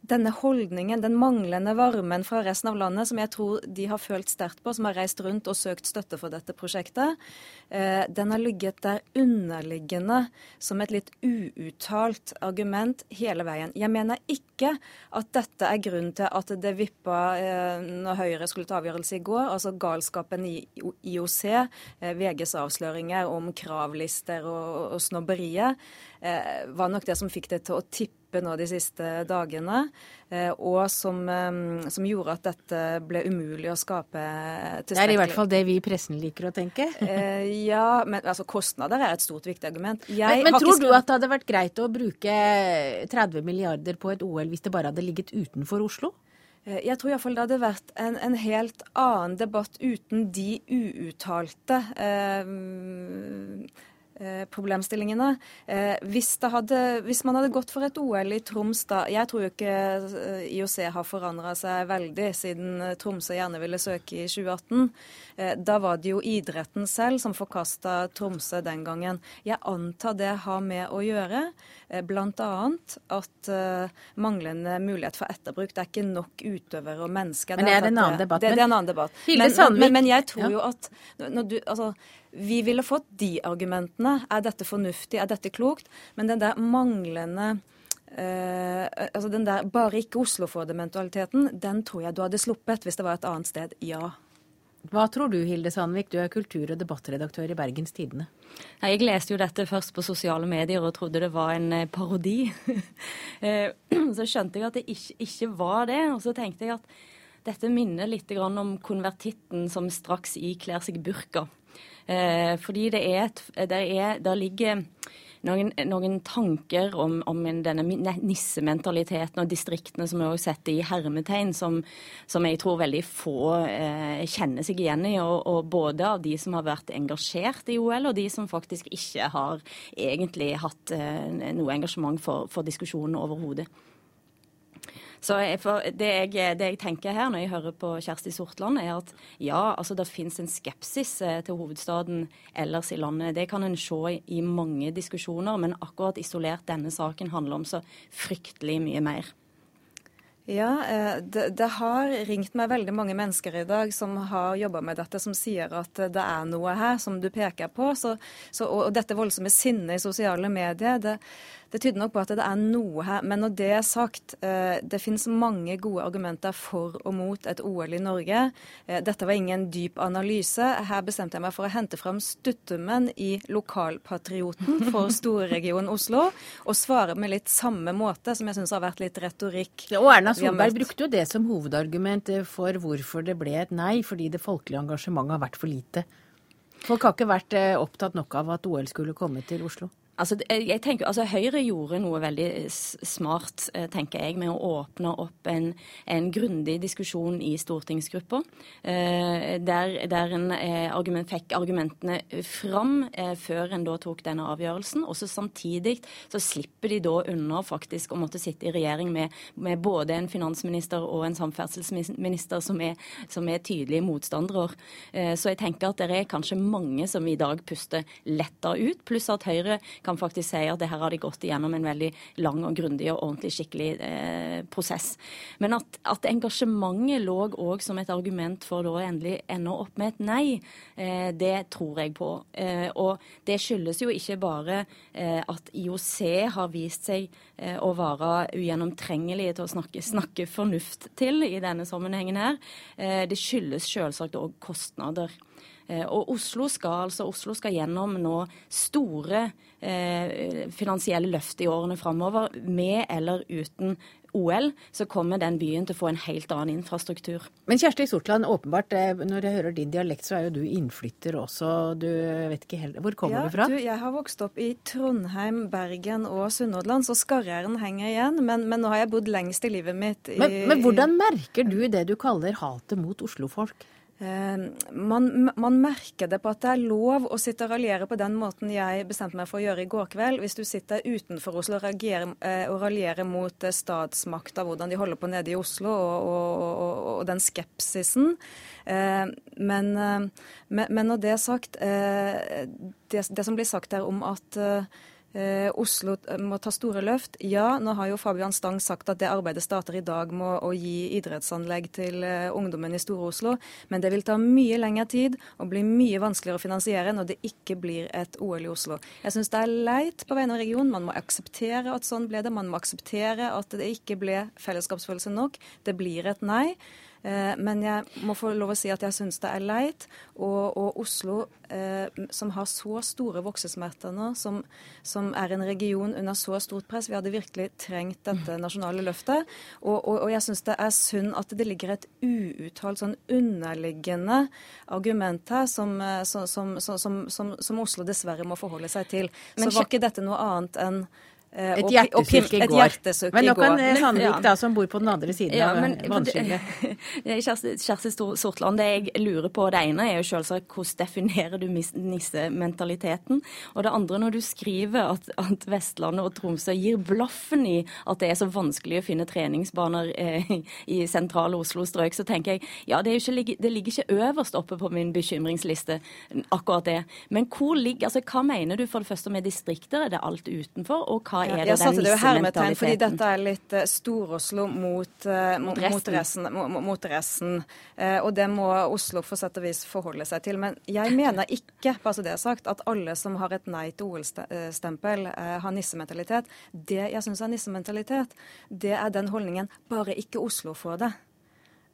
denne holdningen, den manglende varmen fra resten av landet, som jeg tror de har følt sterkt på, som har reist rundt og søkt støtte for dette prosjektet, eh, den har ligget der underliggende som et litt uuttalt argument hele veien. Jeg mener ikke at dette er grunnen til at det vippa eh, når Høyre skulle ta avgjørelse i går, altså galskapen i IOC, eh, VGs avsløringer om kravlister og, og snobberiet, var nok det som fikk det til å tippe nå de siste dagene, eh, og som, eh, som, gjorde at dette ble umulig å skape tilstrekkelig Det er i hvert fall det vi i pressen liker å tenke. Eh, ja, men altså, kostnader er et stort, viktig argument. Jeg men, men tror du at det hadde vært greit å bruke 30 milliarder på et OL hvis det bare hadde ligget utenfor Oslo? Jeg tror iallfall det hadde vært en, en, helt annen debatt uten de uuttalte eh, Eh, problemstillingene. Eh, hvis, hadde, hvis, man hadde gått for et OL i Troms da Jeg tror jo ikke eh, IOC har forandra seg veldig siden Tromsø gjerne ville søke i 2018. Da var det jo idretten selv som forkasta Tromsø den gangen. Jeg antar det har med å gjøre bl.a. at manglende mulighet for etterbruk. Det er ikke nok utøvere og mennesker. Men er det er en annen debatt. Det, det er en annen debatt. Men, men, men, jeg tror jo at når du, altså, vi ville fått de argumentene. Er dette fornuftig? Er dette klokt? Men den der manglende uh, altså den der bare ikke Oslo får det-mentaliteten, den tror jeg du hadde sluppet hvis det var et annet sted. Ja. Hva tror du, Hilde Sandvik, du er kultur- og debattredaktør i Bergens Tidende. Jeg leste jo dette først på sosiale medier og trodde det var en eh, parodi. Eh, så skjønte jeg at det ikke, ikke, var det. Og så tenkte jeg at dette minner litt om konvertitten som straks ikler seg burka. Eh, fordi det er, et, Der, er Der ligger noen, noen tanker om, om, denne nissementaliteten og distriktene som vi også setter i hermetegn, som, som, jeg tror veldig få eh, kjenner seg igjen i. Og, og, både av de som har vært engasjert i OL, og de som faktisk ikke har egentlig hatt eh, noe engasjement for, for diskusjonen overhodet. Så det jeg, det jeg, tenker her når jeg hører på Kjersti Sortland, er at ja, altså det finnes en skepsis eh, til hovedstaden ellers i landet. Det kan en se i mange diskusjoner, men akkurat isolert denne saken handler om så fryktelig mye mer. Ja, eh, det, det, har ringt meg veldig mange mennesker i dag som har jobba med dette, som sier at det er noe her som du peker på. Så, så, og dette voldsomme sinnet i sosiale medier, det, det tyder nok på at det er noe her. Men når det er sagt, eh, det finnes mange gode argumenter for og mot et OL i Norge. Eh, dette var ingen dyp analyse. Her bestemte jeg meg for å hente fram stuttummen i lokalpatrioten for storregionen Oslo, og svare med litt samme måte, som jeg syns har vært litt retorikk. og Erna Solberg brukte jo det som hovedargument for hvorfor det ble et nei, fordi det folkelige engasjementet har vært for lite. Folk har ikke vært eh, opptatt nok av at OL skulle komme til Oslo. Altså, jeg tenker, altså, Høyre gjorde noe veldig smart, eh, tenker jeg, med å åpne opp en, en grundig diskusjon i stortingsgruppa. Eh, der, der en eh, argument, fikk argumentene fram før en da tok denne avgjørelsen. Og samtidig så slipper de da unna faktisk å måtte sitte i regjering med, med både en finansminister og en samferdselsminister som er, som er tydelige motstandere. Så jeg tenker at det er kanskje mange som i dag puster letta ut, pluss at Høyre kan kan faktisk si at det her har de gått igjennom en veldig lang og grundig og ordentlig skikkelig eh, prosess. Men at, at engasjementet lå òg som et argument for å endelig ende opp med et nei, eh, det tror jeg på. Eh, og det skyldes jo ikke bare eh, at IOC har vist seg eh, å være ugjennomtrengelige til å snakke, snakke, fornuft til i denne sammenhengen her. Eh, det skyldes selvsagt òg kostnader. Eh, og Oslo skal, altså, Oslo skal gjennom nå store eh, finansielle løft i årene framover, med eller uten OL, så kommer den byen til å få en helt annen infrastruktur. Men Kjersti Sortland, åpenbart, eh, når jeg hører din dialekt, så er jo du innflytter også. Du vet ikke helt Hvor kommer ja, du fra? Du, jeg har vokst opp i Trondheim, Bergen og Sunnhordland, så skarrieren henger igjen. Men, men, nå har jeg bodd lengst i livet mitt i men, men hvordan merker du det du kaller hatet mot oslofolk? Eh, man, man, merker det på at det er lov å sitte og raljere på den måten jeg bestemte meg for å gjøre i går kveld. Hvis du sitter utenfor Oslo og, reagerer, eh, og mot eh, statsmakta, hvordan de holder på nede i Oslo, og, og, og den skepsisen. Men, men, når det er sagt, det, det som blir sagt her om at Eh, Oslo eh, må ta store løft. Ja, nå har jo Fabian Stang sagt at det arbeidet starter i dag med å gi idrettsanlegg til eh, ungdommen i Store-Oslo. Men det vil ta mye lengre tid og bli mye vanskeligere å finansiere når det ikke blir et OL i Oslo. Jeg syns det er leit på vegne av regionen. Man må akseptere at sånn ble det. Man må akseptere at det ikke ble fellesskapsfølelse nok. Det blir et nei. Eh, men jeg må få lov å si at jeg syns det er leit. Og, og Oslo, eh, som har så store voksesmerter nå, som, som, er en region under så stort press Vi hadde virkelig trengt dette nasjonale løftet. Og, og, og jeg syns det er synd at det ligger et uuttalt sånn underliggende argument her som, eh, som, som, Oslo dessverre må forholde seg til. Så var ikke dette noe annet enn et hjertesukk i går. Men nå kan Sandvik, da, som bor på den andre siden ja, av vannskillet Kjersti Sortland, det jeg lurer på, det ene er jo selvsagt hvordan definerer du nissementaliteten? Og det andre, når du skriver at, at, Vestlandet og Tromsø gir blaffen i at det er så vanskelig å finne treningsbaner eh, i sentrale Oslo-strøk, så tenker jeg ja, det, ikke, det, ligger ikke øverst oppe på min bekymringsliste, akkurat det. Men hvor ligger, altså hva mener du for det første med distrikter? Er det alt utenfor? og hva er det jeg satte det jo hermetegn fordi dette er litt uh, Stor-Oslo mot, uh, mot, mot, resten. Mot, mot resten. Uh, og det må Oslo for sett og vis forholde seg til. Men jeg mener ikke bare så det er sagt, at alle som har et nei til OL-stempel, har nissementalitet. Det jeg syns er nissementalitet, det er den holdningen bare ikke Oslo får det.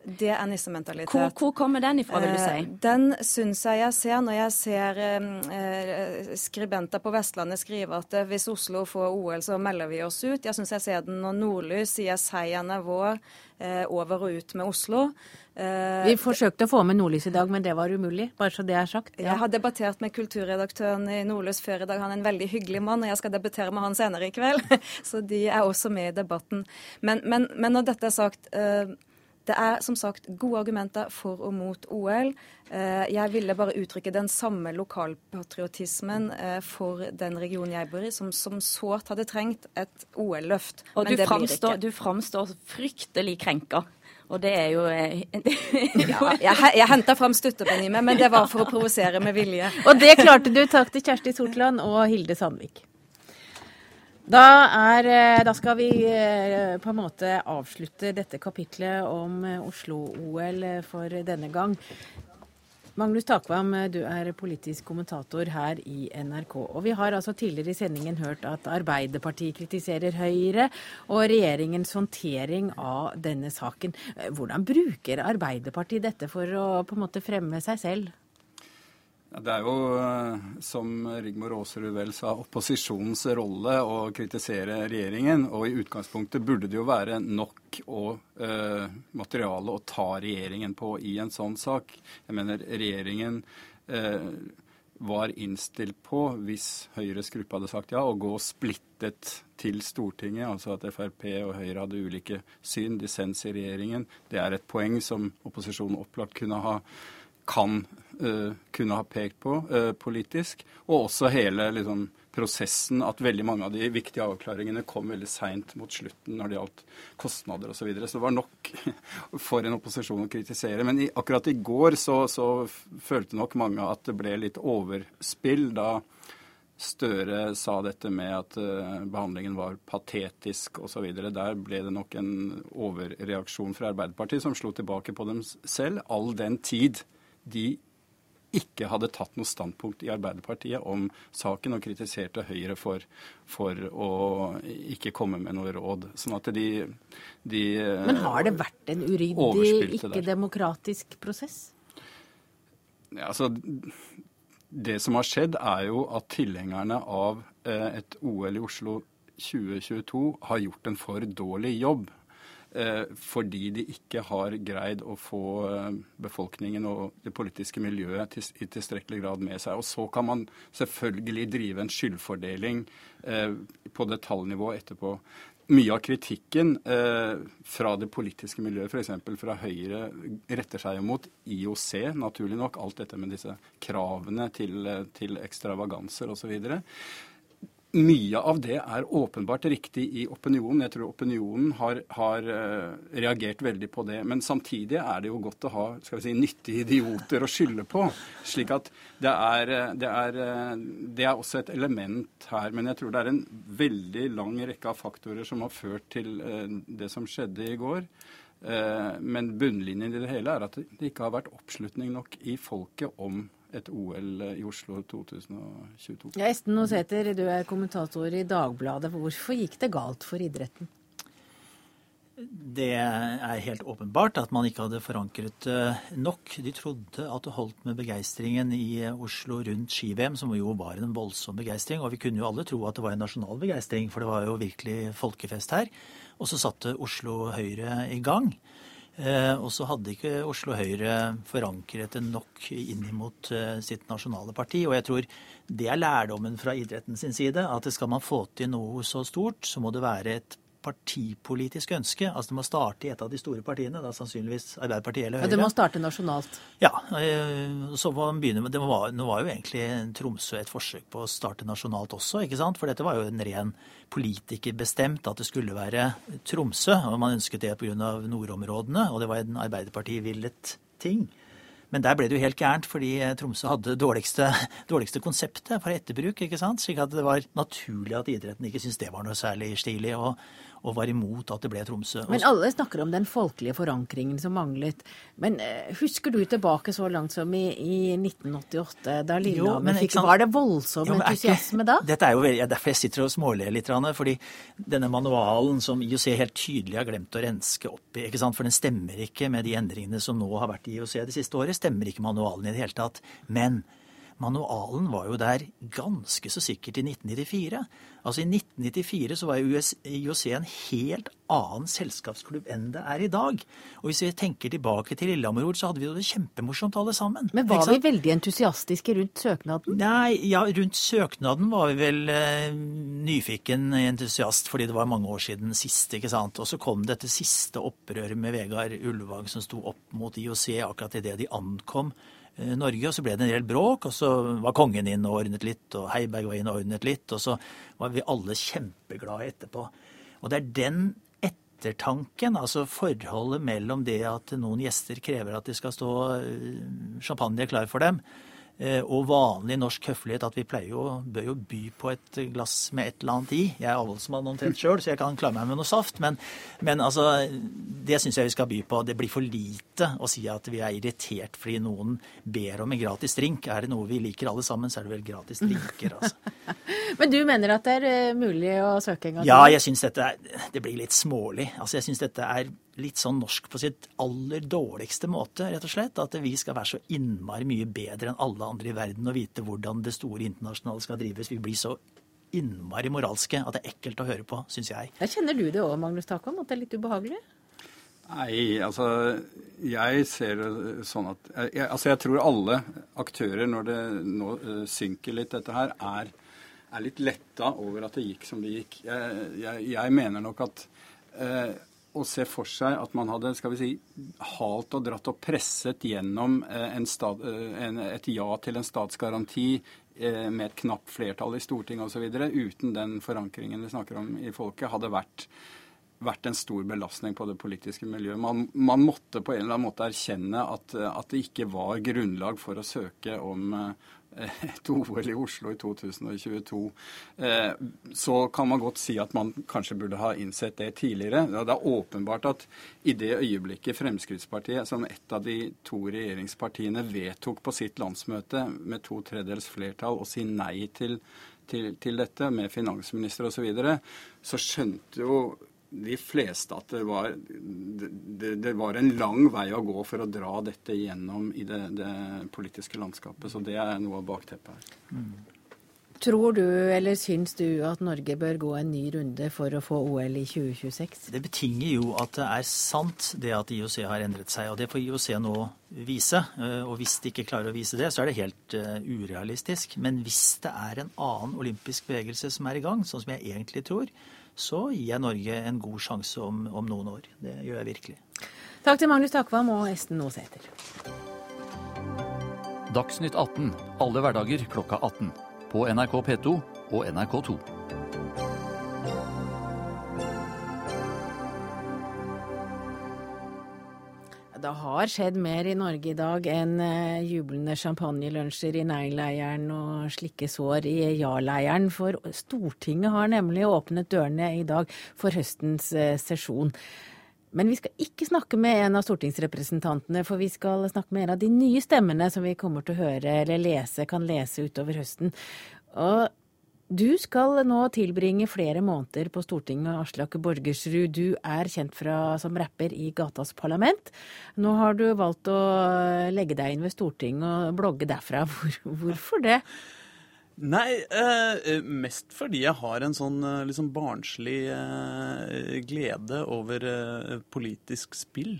Det er nissementalitet. Hvor, hvor kommer den ifra, vil du si? Eh, den syns jeg jeg ser når jeg ser eh, skribenter på Vestlandet skrive at eh, hvis Oslo får OL, så melder vi oss ut. Jeg syns jeg ser den når Nordlys sier seieren er vår, eh, over og ut med Oslo. Eh, vi forsøkte å få med Nordlys i dag, men det var umulig. bare så det er sagt. Ja. Jeg har debattert med kulturredaktøren i Nordlys før i dag. Han er en veldig hyggelig mann, og jeg skal debattere med han senere i kveld. Så de er også med i debatten. Men, men, men når dette er sagt eh, det er som sagt gode argumenter for og mot OL. Eh, jeg ville bare uttrykke den samme lokalpatriotismen eh, for den regionen jeg bor i, som, som sårt hadde trengt et OL-løft. Og Men du, framstår, du framstår fryktelig krenka. Og det er jo eh, ja, Jeg, jeg henta fram stuttepennimet, men det var for å provosere med vilje. Og det klarte du. Takk til Kjersti Sortland og Hilde Sandvik. Da, er, eh, da, skal vi eh, på en måte avslutte dette kapitlet om eh, Oslo-OL for denne gang. Magnus Takvam, du er politisk kommentator her i NRK. Og vi har altså tidligere i sendingen hørt at Arbeiderpartiet kritiserer Høyre og regjeringens håndtering av denne saken. Hvordan bruker Arbeiderpartiet dette for å på en måte fremme seg selv? Det er jo, eh, som Rigmor Aasrud vel sa, opposisjonens rolle å kritisere regjeringen. Og i utgangspunktet burde det jo være nok og, uh, materiale å ta regjeringen på i en sånn sak. Jeg mener regjeringen uh, var innstilt på, hvis Høyres gruppe hadde sagt ja, å gå splittet til Stortinget, altså at Frp og Høyre hadde ulike syn, dissens i regjeringen. Det er et poeng som opposisjonen opplagt kunne ha kan kunne ha pekt på uh, politisk. Og også hele liksom, prosessen at veldig mange av de viktige avklaringene kom veldig seint mot slutten når det gjaldt kostnader osv. Så, videre. så det var nok for en opposisjon å kritisere. Men i, akkurat i går så, så, følte nok mange at det ble litt overspill da Støre sa dette med at uh, behandlingen var patetisk osv. Der ble det nok en overreaksjon fra Arbeiderpartiet som slo tilbake på dem selv, all den tid de ikke hadde tatt noe standpunkt i Arbeiderpartiet om saken og kritiserte Høyre for, for å ikke komme med noe råd. Sånn at de, de Men har det vært en uryddig, ikke-demokratisk prosess? Ja, altså, det som har skjedd, er jo at tilhengerne av eh, et OL i Oslo 2022 har gjort en for dårlig jobb fordi de ikke har greid å få eh, befolkningen og det politiske miljøet i tilstrekkelig grad med seg. Og så kan man selvfølgelig drive en skyldfordeling eh, på detaljnivå etterpå. Mye av kritikken fra det politiske miljøet, f.eks. fra Høyre, retter seg mot IOC, naturlig nok. Alt dette med disse kravene til, til ekstravaganser osv. Mye av det er åpenbart riktig i opinionen. Jeg tror opinionen har, har uh, reagert veldig på det. Men samtidig er det jo godt å ha skal vi si, nyttige idioter å skylde på. slik at det er, eh, det, er, eh, det er, også et element her. Men jeg tror det er en veldig lang rekke av faktorer som har ført til det som skjedde i går. Men bunnlinjen i det hele er at det ikke har vært oppslutning nok i folket om et OL i Oslo 2022. Ja, Esten Nosæter, du er kommentator i Dagbladet. Hvorfor gikk det galt for idretten? Det er helt åpenbart at man ikke hadde forankret eh, nok. De trodde at det holdt med begeistringen i Oslo rundt ski-VM, som jo var en voldsom begeistring. Og vi kunne jo alle tro at det var en nasjonal begeistring, for det var jo virkelig folkefest her. Og så satte Oslo Høyre i gang. Eh, og så hadde ikke Oslo Høyre forankret det nok inn mot eh, sitt nasjonale parti. Og jeg tror det er lærdommen fra idretten sin side, at skal man få til noe så stort, så må det være et partipolitisk ønske. Altså det må starte i et av de store partiene, da sannsynligvis Arbeiderpartiet eller Høyre. Ja, Det må starte nasjonalt? Ja. Eh, så må man begynne med, det var, Nå var jo egentlig Tromsø et forsøk på å starte nasjonalt også, ikke sant? For dette var jo en ren politikerbestemt at det skulle være Tromsø. og Man ønsket det pga. nordområdene, og det var en Arbeiderparti-villet ting. Men der ble det jo helt gærent, fordi Tromsø hadde dårligste, dårligste konseptet for etterbruk. ikke sant? Slik at det var naturlig at idretten ikke syntes det var noe særlig stilig. Og, og var imot at det ble Tromsø. Men alle snakker om den folkelige forankringen som manglet. Men uh, husker du tilbake så langt som i, i 1988, da Lillehammer fikk Var det voldsom jo, entusiasme ikke, da? Dette er jo veldig, derfor jeg sitter og småler litt. fordi denne manualen som IOC helt tydelig har glemt å renske opp i, for den stemmer ikke med de endringene som nå har vært i IOC det siste året, stemmer ikke manualen i det hele tatt. Men Manualen var jo der ganske så sikkert i 1994. Altså I 1994 så var IOC en helt annen selskapsklubb enn det er i dag. Og hvis vi tenker tilbake til Lillehammer så hadde vi jo det kjempemorsomt alle sammen. Men var vi veldig entusiastiske rundt søknaden? Nei, ja, rundt søknaden var vi vel eh, nyfiken entusiast, fordi det var mange år siden sist, ikke sant. Og så kom dette siste opprøret med Vegard Ulvang som sto opp mot IOC akkurat idet de ankom Norge, og så ble det en del bråk. Og så var kongen inn og ordnet litt, og Heiberg var inn og ordnet litt. Og så var vi alle kjempeglade etterpå. Og det er den ettertanken, altså forholdet mellom det at noen gjester krever at det skal stå eh, champagne klar for dem, Eh, og vanlig norsk høflighet at vi pleier jo, bør jo by på et glass med et eller annet i. Jeg er avholdsmann omtrent sjøl, så jeg kan klare meg med noe saft. Men, men altså, det syns jeg vi skal by på. Det blir for lite å si at vi er irritert fordi noen ber om en gratis drink. Er det noe vi liker alle sammen, så er det vel gratis drinker, altså. men du mener at det er eh, mulig å søke en gang til? Ja, jeg syns dette er, det blir litt smålig. Altså, jeg syns dette er litt sånn norsk på sitt aller dårligste måte, rett og slett. At vi skal være så innmari mye bedre enn alle andre i verden og vite hvordan det store internasjonale skal drives. Vi blir så innmari moralske at det er ekkelt å høre på, syns jeg. Da kjenner du det òg, Magnus Takvam, at det er litt ubehagelig? Nei, altså jeg ser det sånn at jeg, altså jeg tror alle aktører, når det nå uh, synker litt, dette her, er, er, litt letta over at det gikk som det gikk. Jeg, jeg, jeg mener nok at uh, å se for seg at man hadde skal vi si, halt og dratt og presset gjennom uh, en stat, en, et ja til en statsgaranti med et knapt flertall i Stortinget osv. uten den forankringen vi snakker om i folket, hadde vært vært en stor belastning på det politiske miljøet. Man, man måtte på en eller annen måte erkjenne at, at, det ikke var grunnlag for å søke om eh, et OL i Oslo i 2022. Eh, så kan man godt si at man kanskje burde ha innsett det tidligere. Det er åpenbart at i det øyeblikket Fremskrittspartiet, som et av de to regjeringspartiene, vedtok på sitt landsmøte med to tredjedels flertall å si nei til, til, til dette, med finansminister osv., så, videre, så skjønte jo de fleste at det var, det, det var, en lang vei å gå for å dra dette gjennom i det, det politiske landskapet. Så det er noe av bakteppet her. Mm. Tror du, eller syns du, at Norge bør gå en ny runde for å få OL i 2026? Det betinger jo at det er sant det at IOC har endret seg, og det får IOC nå vise. Eh, og hvis de ikke klarer å vise det, så er det helt uh, urealistisk. Men hvis det er en annen olympisk bevegelse som er i gang, sånn som jeg egentlig tror, så gir jeg Norge en god sjanse om, om noen år. Det gjør jeg virkelig. Takk til Magnus Takvam og Esten Aasæter. Dagsnytt 18 alle hverdager klokka 18. På NRK P2 og NRK2. Det har skjedd mer i Norge i dag enn uh, jublende champagnelunsjer i nei-leiren og slikke sår i ja-leiren. For Stortinget har nemlig åpnet dørene i dag for høstens uh, sesjon. Men vi skal ikke snakke med en av stortingsrepresentantene, for vi skal snakke med en av de nye stemmene som vi kommer til å høre eller lese, kan lese utover høsten. Og du skal nå tilbringe flere måneder på Stortinget, Aslak Borgersrud. Du er kjent fra, som rapper i Gatas Parlament. Nå har du valgt å legge deg inn ved Stortinget og blogge derfra. Hvor, hvorfor det? Nei, eh, mest fordi jeg har en sånn liksom barnslig eh, glede over eh, politisk spill.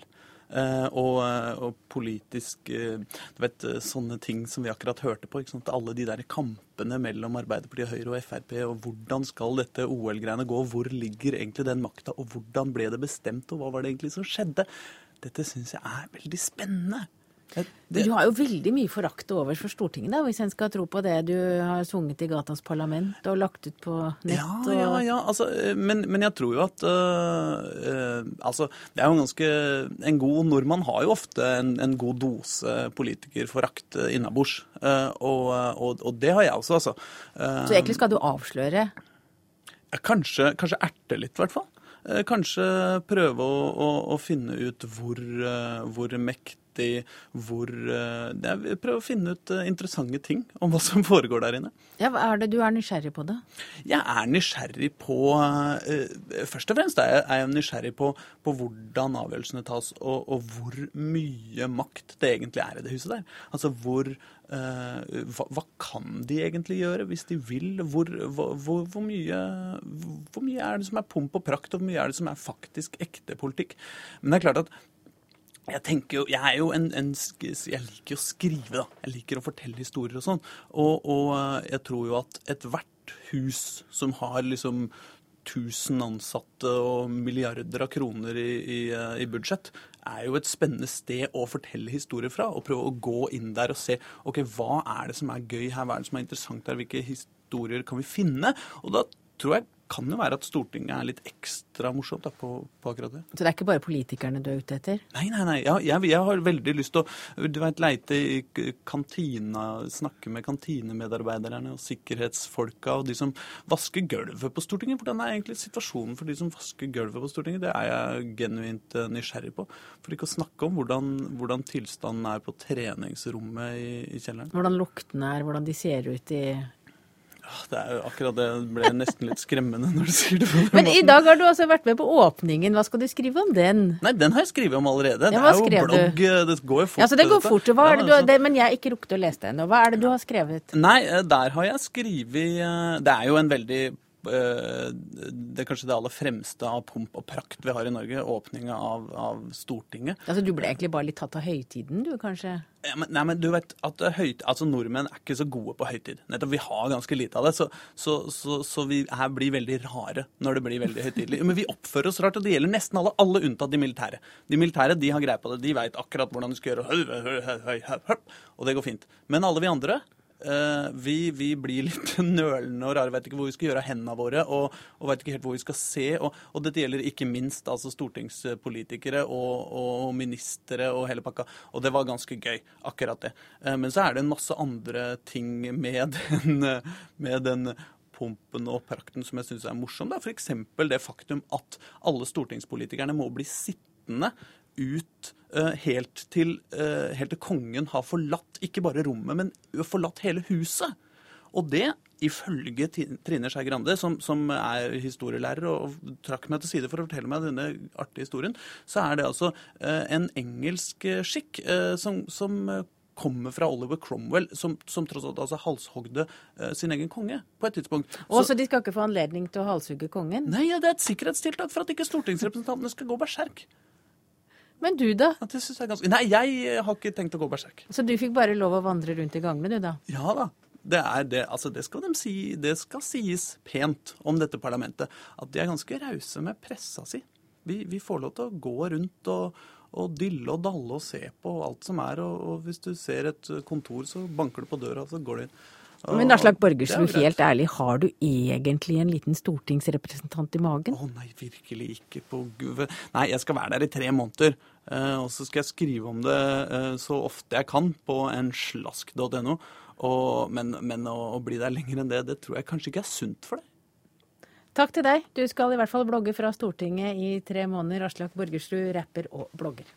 Uh, og, eh, og, politisk uh, Du vet, sånne ting som vi akkurat hørte på. ikke sant? Alle de der kampene mellom Arbeiderpartiet, Høyre og Frp. Og hvordan skal dette OL-greiene gå? Hvor ligger egentlig den makta? Og hvordan ble det bestemt? Og hva var det egentlig som skjedde? Dette syns jeg er veldig spennende. Det... Du har jo veldig mye forakt over for Stortinget, da, hvis en skal tro på det du har sunget i Gatas Parlament og lagt ut på nett. Ja, og... ja, ja. Altså, men, men, jeg tror jo at øh, øh, Altså, det er jo ganske En god nordmann har jo ofte en, en god dose politikerforakt innabords. Uh, og, og, og, det har jeg også, altså. Så egentlig skal du avsløre? Kanskje, kanskje erte litt, i hvert fall. Kanskje prøve å, å, å finne ut hvor, hvor mektig i hvor eh, Jeg prøver å finne ut eh, interessante ting om hva som foregår der inne. Ja, Hva er det du er nysgjerrig på, da? Jeg er nysgjerrig på uh, Først og fremst er jeg, er nysgjerrig på, på, hvordan avgjørelsene tas, og, og, hvor mye makt det egentlig er i det huset der. Altså hvor hva, hva, kan de egentlig gjøre hvis de vil? Hvor, hvor, hvor, mye, hvor mye er det som er pomp og prakt, og hvor mye er det som er faktisk ekte politikk? Men det er klart at jeg tenker jo, jeg er jo en, en, jeg liker å skrive, da. Jeg liker å fortelle historier og sånn. Og, og, eh, jeg tror jo at ethvert hus som har liksom 1000 ansatte og milliarder av kroner i, i, eh, i, budsjett, er jo et spennende sted å fortelle historier fra. Og prøve å gå inn der og se ok, hva er det som er gøy her, hva er det som er interessant her, hvilke historier kan vi finne? Og da tror jeg kan jo være at Stortinget er litt ekstra morsomt da, på, på, akkurat det. Så det er ikke bare politikerne du er ute etter? Nei, nei, nei. Jeg, jeg, jeg, har veldig lyst til å du vet, leite i kantina, snakke med kantinemedarbeiderne og sikkerhetsfolka og de som vasker gulvet på Stortinget. Hvordan er egentlig situasjonen for de som vasker gulvet på Stortinget? Det er jeg genuint eh, nysgjerrig på. For ikke å snakke om hvordan, hvordan tilstanden er på treningsrommet i, i kjelleren. Hvordan luktene er, hvordan de ser ut i det er jo akkurat det ble nesten litt skremmende når du sier det. Men i dag har du altså vært med på åpningen. Hva skal du skrive om den? Nei, den har jeg skrevet om allerede. Ja, det er jo blogg. Du? Det går jo fort. Ja, så det går fort. Hva er det du har, det, men jeg har ikke rukket å lese det ennå. Hva er det du har skrevet? Nei, eh, der har jeg skrevet eh, Det er jo en veldig eh, det er kanskje det aller fremste av pomp og prakt vi har i Norge. Åpninga av, av Stortinget. Altså, Du ble egentlig bare litt tatt av høytiden, du kanskje? Ja, men, nei, men du vet at høyt, altså Nordmenn er ikke så gode på høytid. Nettopp, Vi har ganske lite av det, så, så, så, så vi her blir veldig rare når det blir veldig høytidelig. Men vi oppfører oss rart, og det gjelder nesten alle, alle unntatt de militære. De militære de har greie på det, de veit akkurat hvordan de skal gjøre og det går fint. Men alle vi andre Uh, vi, vi, blir litt nølende og rare, vet ikke hvor vi skal gjøre av hendene våre. Og, og vet ikke helt hvor vi skal se. Og, og dette gjelder ikke minst altså stortingspolitikere og, og, ministre og hele pakka. Og det var ganske gøy, akkurat det. Uh, men så er det en masse andre ting med den, med den pompen og prakten som jeg syns er morsom. F.eks. det faktum at alle stortingspolitikerne må bli sittende ut uh, helt, til, uh, helt, til, kongen har forlatt ikke bare rommet, men forlatt hele huset. Og det, ifølge Trine Skei Grande, som, som, er historielærer og trakk meg til side for å fortelle meg denne artige historien, så er det altså uh, en engelsk skikk som, som kommer fra Oliver Cromwell, som, som tross alt altså halshogde sin egen konge på et tidspunkt. Og så, så de skal ikke få anledning til å halshugge kongen? Nei, ja, det er et sikkerhetstiltak for at ikke stortingsrepresentantene skal gå berserk. Men du, da? Ja, det synes jeg ganske... Nei, jeg har ikke tenkt å gå berserk. Så du fikk bare lov å vandre rundt i gangene, du, da? Ja da. Det, er det, altså det, skal de si, det skal sies pent om dette parlamentet. At de er ganske rause med pressa si. Vi, vi, får lov til å gå rundt og, og dille og dalle og se på alt som er. Og, og hvis du ser et kontor, så banker du på døra, og så går du inn. Men Aslak Borgersrud, helt ærlig, har du egentlig en liten stortingsrepresentant i magen? Å nei, virkelig ikke på guve. Nei, jeg skal være der i tre måneder. Eh, og så skal jeg skrive om det eh, så ofte jeg kan på en slask.no. Men, men å, å bli der lenger enn det, det tror jeg kanskje ikke er sunt for deg. Takk til deg. Du skal i hvert fall blogge fra Stortinget i tre måneder. Aslak Borgersrud, rapper og blogger.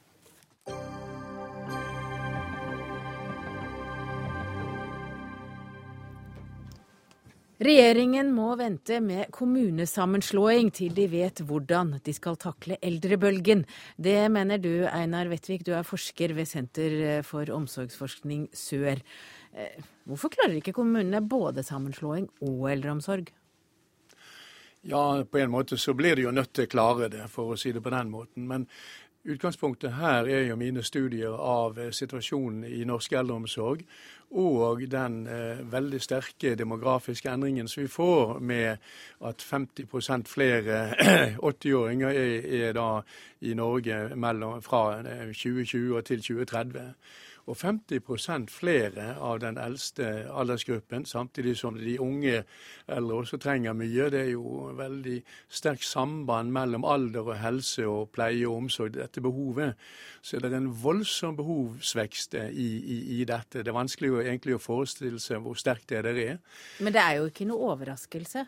Regjeringen må vente med kommunesammenslåing til de vet hvordan de skal takle eldrebølgen. Det mener du, Einar Vettvik, du er forsker ved Senter for omsorgsforskning Sør. Eh, hvorfor klarer ikke kommunene både sammenslåing og eldreomsorg? Ja, på en måte så blir de jo nødt til å klare det, for å si det på den måten. Men Utgangspunktet her er jo mine studier av eh, situasjonen i norsk eldreomsorg og den eh, veldig sterke demografiske endringen som vi får med at 50% flere 80-åringer er, er, da i Norge mellom, fra 2020 og til 2030 og 50% flere av den eldste aldersgruppen, samtidig som de unge eldre også trenger mye. Det er jo veldig sterkt samband mellom alder og helse og pleie og omsorg, dette behovet. Så det er en voldsom behovsvekst i, i, i dette. Det er vanskelig å, egentlig å forestille seg hvor sterkt det er. Men det er jo ikke noe overraskelse?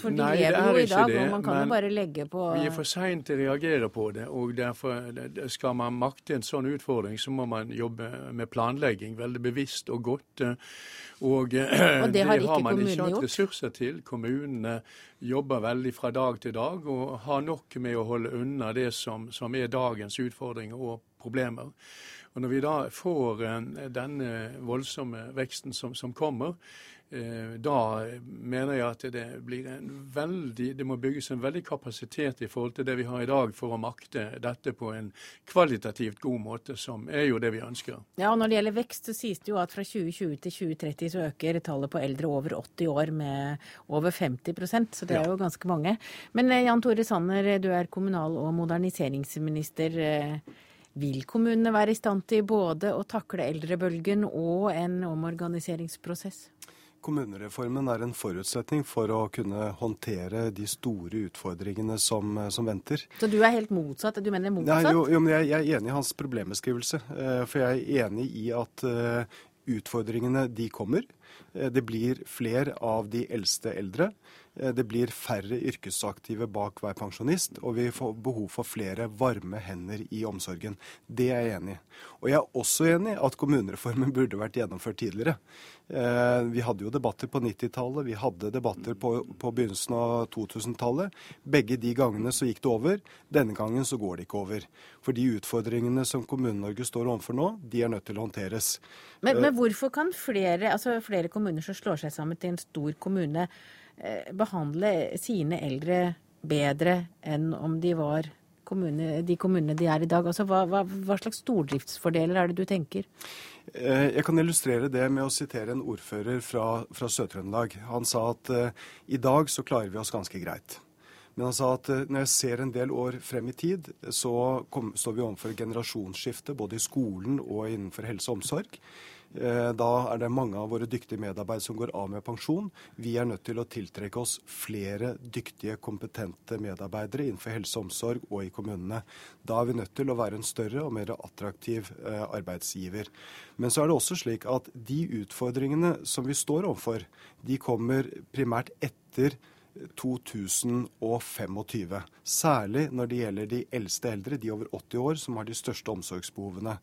For Nei, lever jo i dag, det, og man kan jo bare legge på Vi er for seint til å reagere på det. og derfor Skal man makte en sånn utfordring, så må man jobbe med planlegging veldig bevisst og godt. Og, og det har, det har man ikke hatt ressurser til. Kommunene jobber veldig fra dag til dag og har nok med å holde unna det som, som er dagens utfordringer og problemer. Og Når vi da får denne voldsomme veksten som, som kommer, Eh, da mener jeg at det blir en veldig Det må bygges en veldig kapasitet i forhold til det vi har i dag for å makte dette på en kvalitativt god måte, som er jo det vi ønsker. Ja, og Når det gjelder vekst, så sies det jo at fra 2020 til 2030 så øker tallet på eldre over 80 år med over 50% så det er jo ganske mange. Men eh, Jan Tore Sanner, du er kommunal- og moderniseringsminister. Eh, vil kommunene være i stand til både å takle eldrebølgen og en omorganiseringsprosess? Kommunereformen er en forutsetning for å kunne håndtere de store utfordringene som, som venter. Så du er helt motsatt? Du mener motsatt? Nei, jo, jo, men jeg, jeg, er enig i hans problembeskrivelse. Eh, for jeg er enig i at eh, utfordringene de kommer. Eh, det blir flere av de eldste eldre. Eh, det blir færre yrkesaktive bak hver pensjonist, og vi får behov for flere varme hender i omsorgen. Det er jeg enig i. Og jeg er også enig i at kommunereformen burde vært gjennomført tidligere. Eh, vi hadde jo debatter på 90-tallet, vi hadde debatter på, på begynnelsen av 2000-tallet. Begge de gangene så gikk det over. Denne gangen så går det ikke over. For de utfordringene som Kommune-Norge står overfor nå, de er nødt til å håndteres. Men, men hvorfor kan flere, altså flere kommuner som slår seg sammen til en stor kommune, eh, behandle sine eldre bedre enn om de var kommune, de kommunene de er i dag? Altså, hva, hva, hva slags stordriftsfordeler er det du tenker? Eh, jeg kan illustrere det med å sitere en ordfører fra, fra Sør-Trøndelag. Han sa at uh, i dag så klarer vi oss ganske greit. Men han sa at når jeg ser en del år frem i tid, så kom, står vi overfor generasjonsskifte både i skolen og innenfor helse og omsorg. Eh, da er det mange av våre dyktige medarbeidere som går av med pensjon. Vi er nødt til å tiltrekke oss flere dyktige, kompetente medarbeidere innenfor helse og omsorg og i kommunene. Da er vi nødt til å være en større og mer attraktiv eh, arbeidsgiver. Men så er det også slik at de utfordringene som vi står overfor, de kommer primært etter 2025. Særlig når det gjelder de eldste eldre, de over 80 år, som har de største omsorgsbehovene.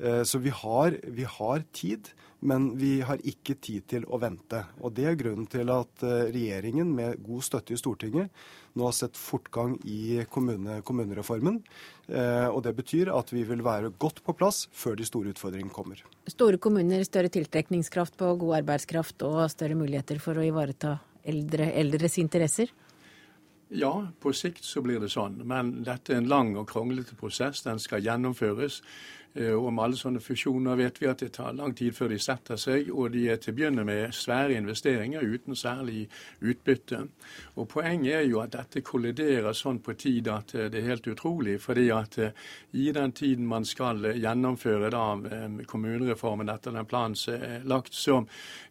Eh, så vi har, vi har, tid, men vi har ikke tid til å vente. Og Det er grunnen til at eh, regjeringen med god støtte i Stortinget nå har sett fortgang i kommune, kommunereformen. Eh, og Det betyr at vi vil være godt på plass før de store utfordringene kommer. Store kommuner, større tiltrekningskraft på god arbeidskraft og større muligheter for å ivareta eldre, eldres interesser? Ja, på sikt så blir det sånn. Men dette er en lang og kronglete prosess. Den skal gjennomføres. Eh, om alle sånne fusjoner vet vi at det tar lang tid før de setter seg, og de er til å begynne med svære investeringer uten særlig utbytte. Og Poenget er jo at dette kolliderer sånn på tid at eh, det er helt utrolig. fordi at eh, i den tiden man skal gjennomføre da kommunereformen etter den planen som er lagt, så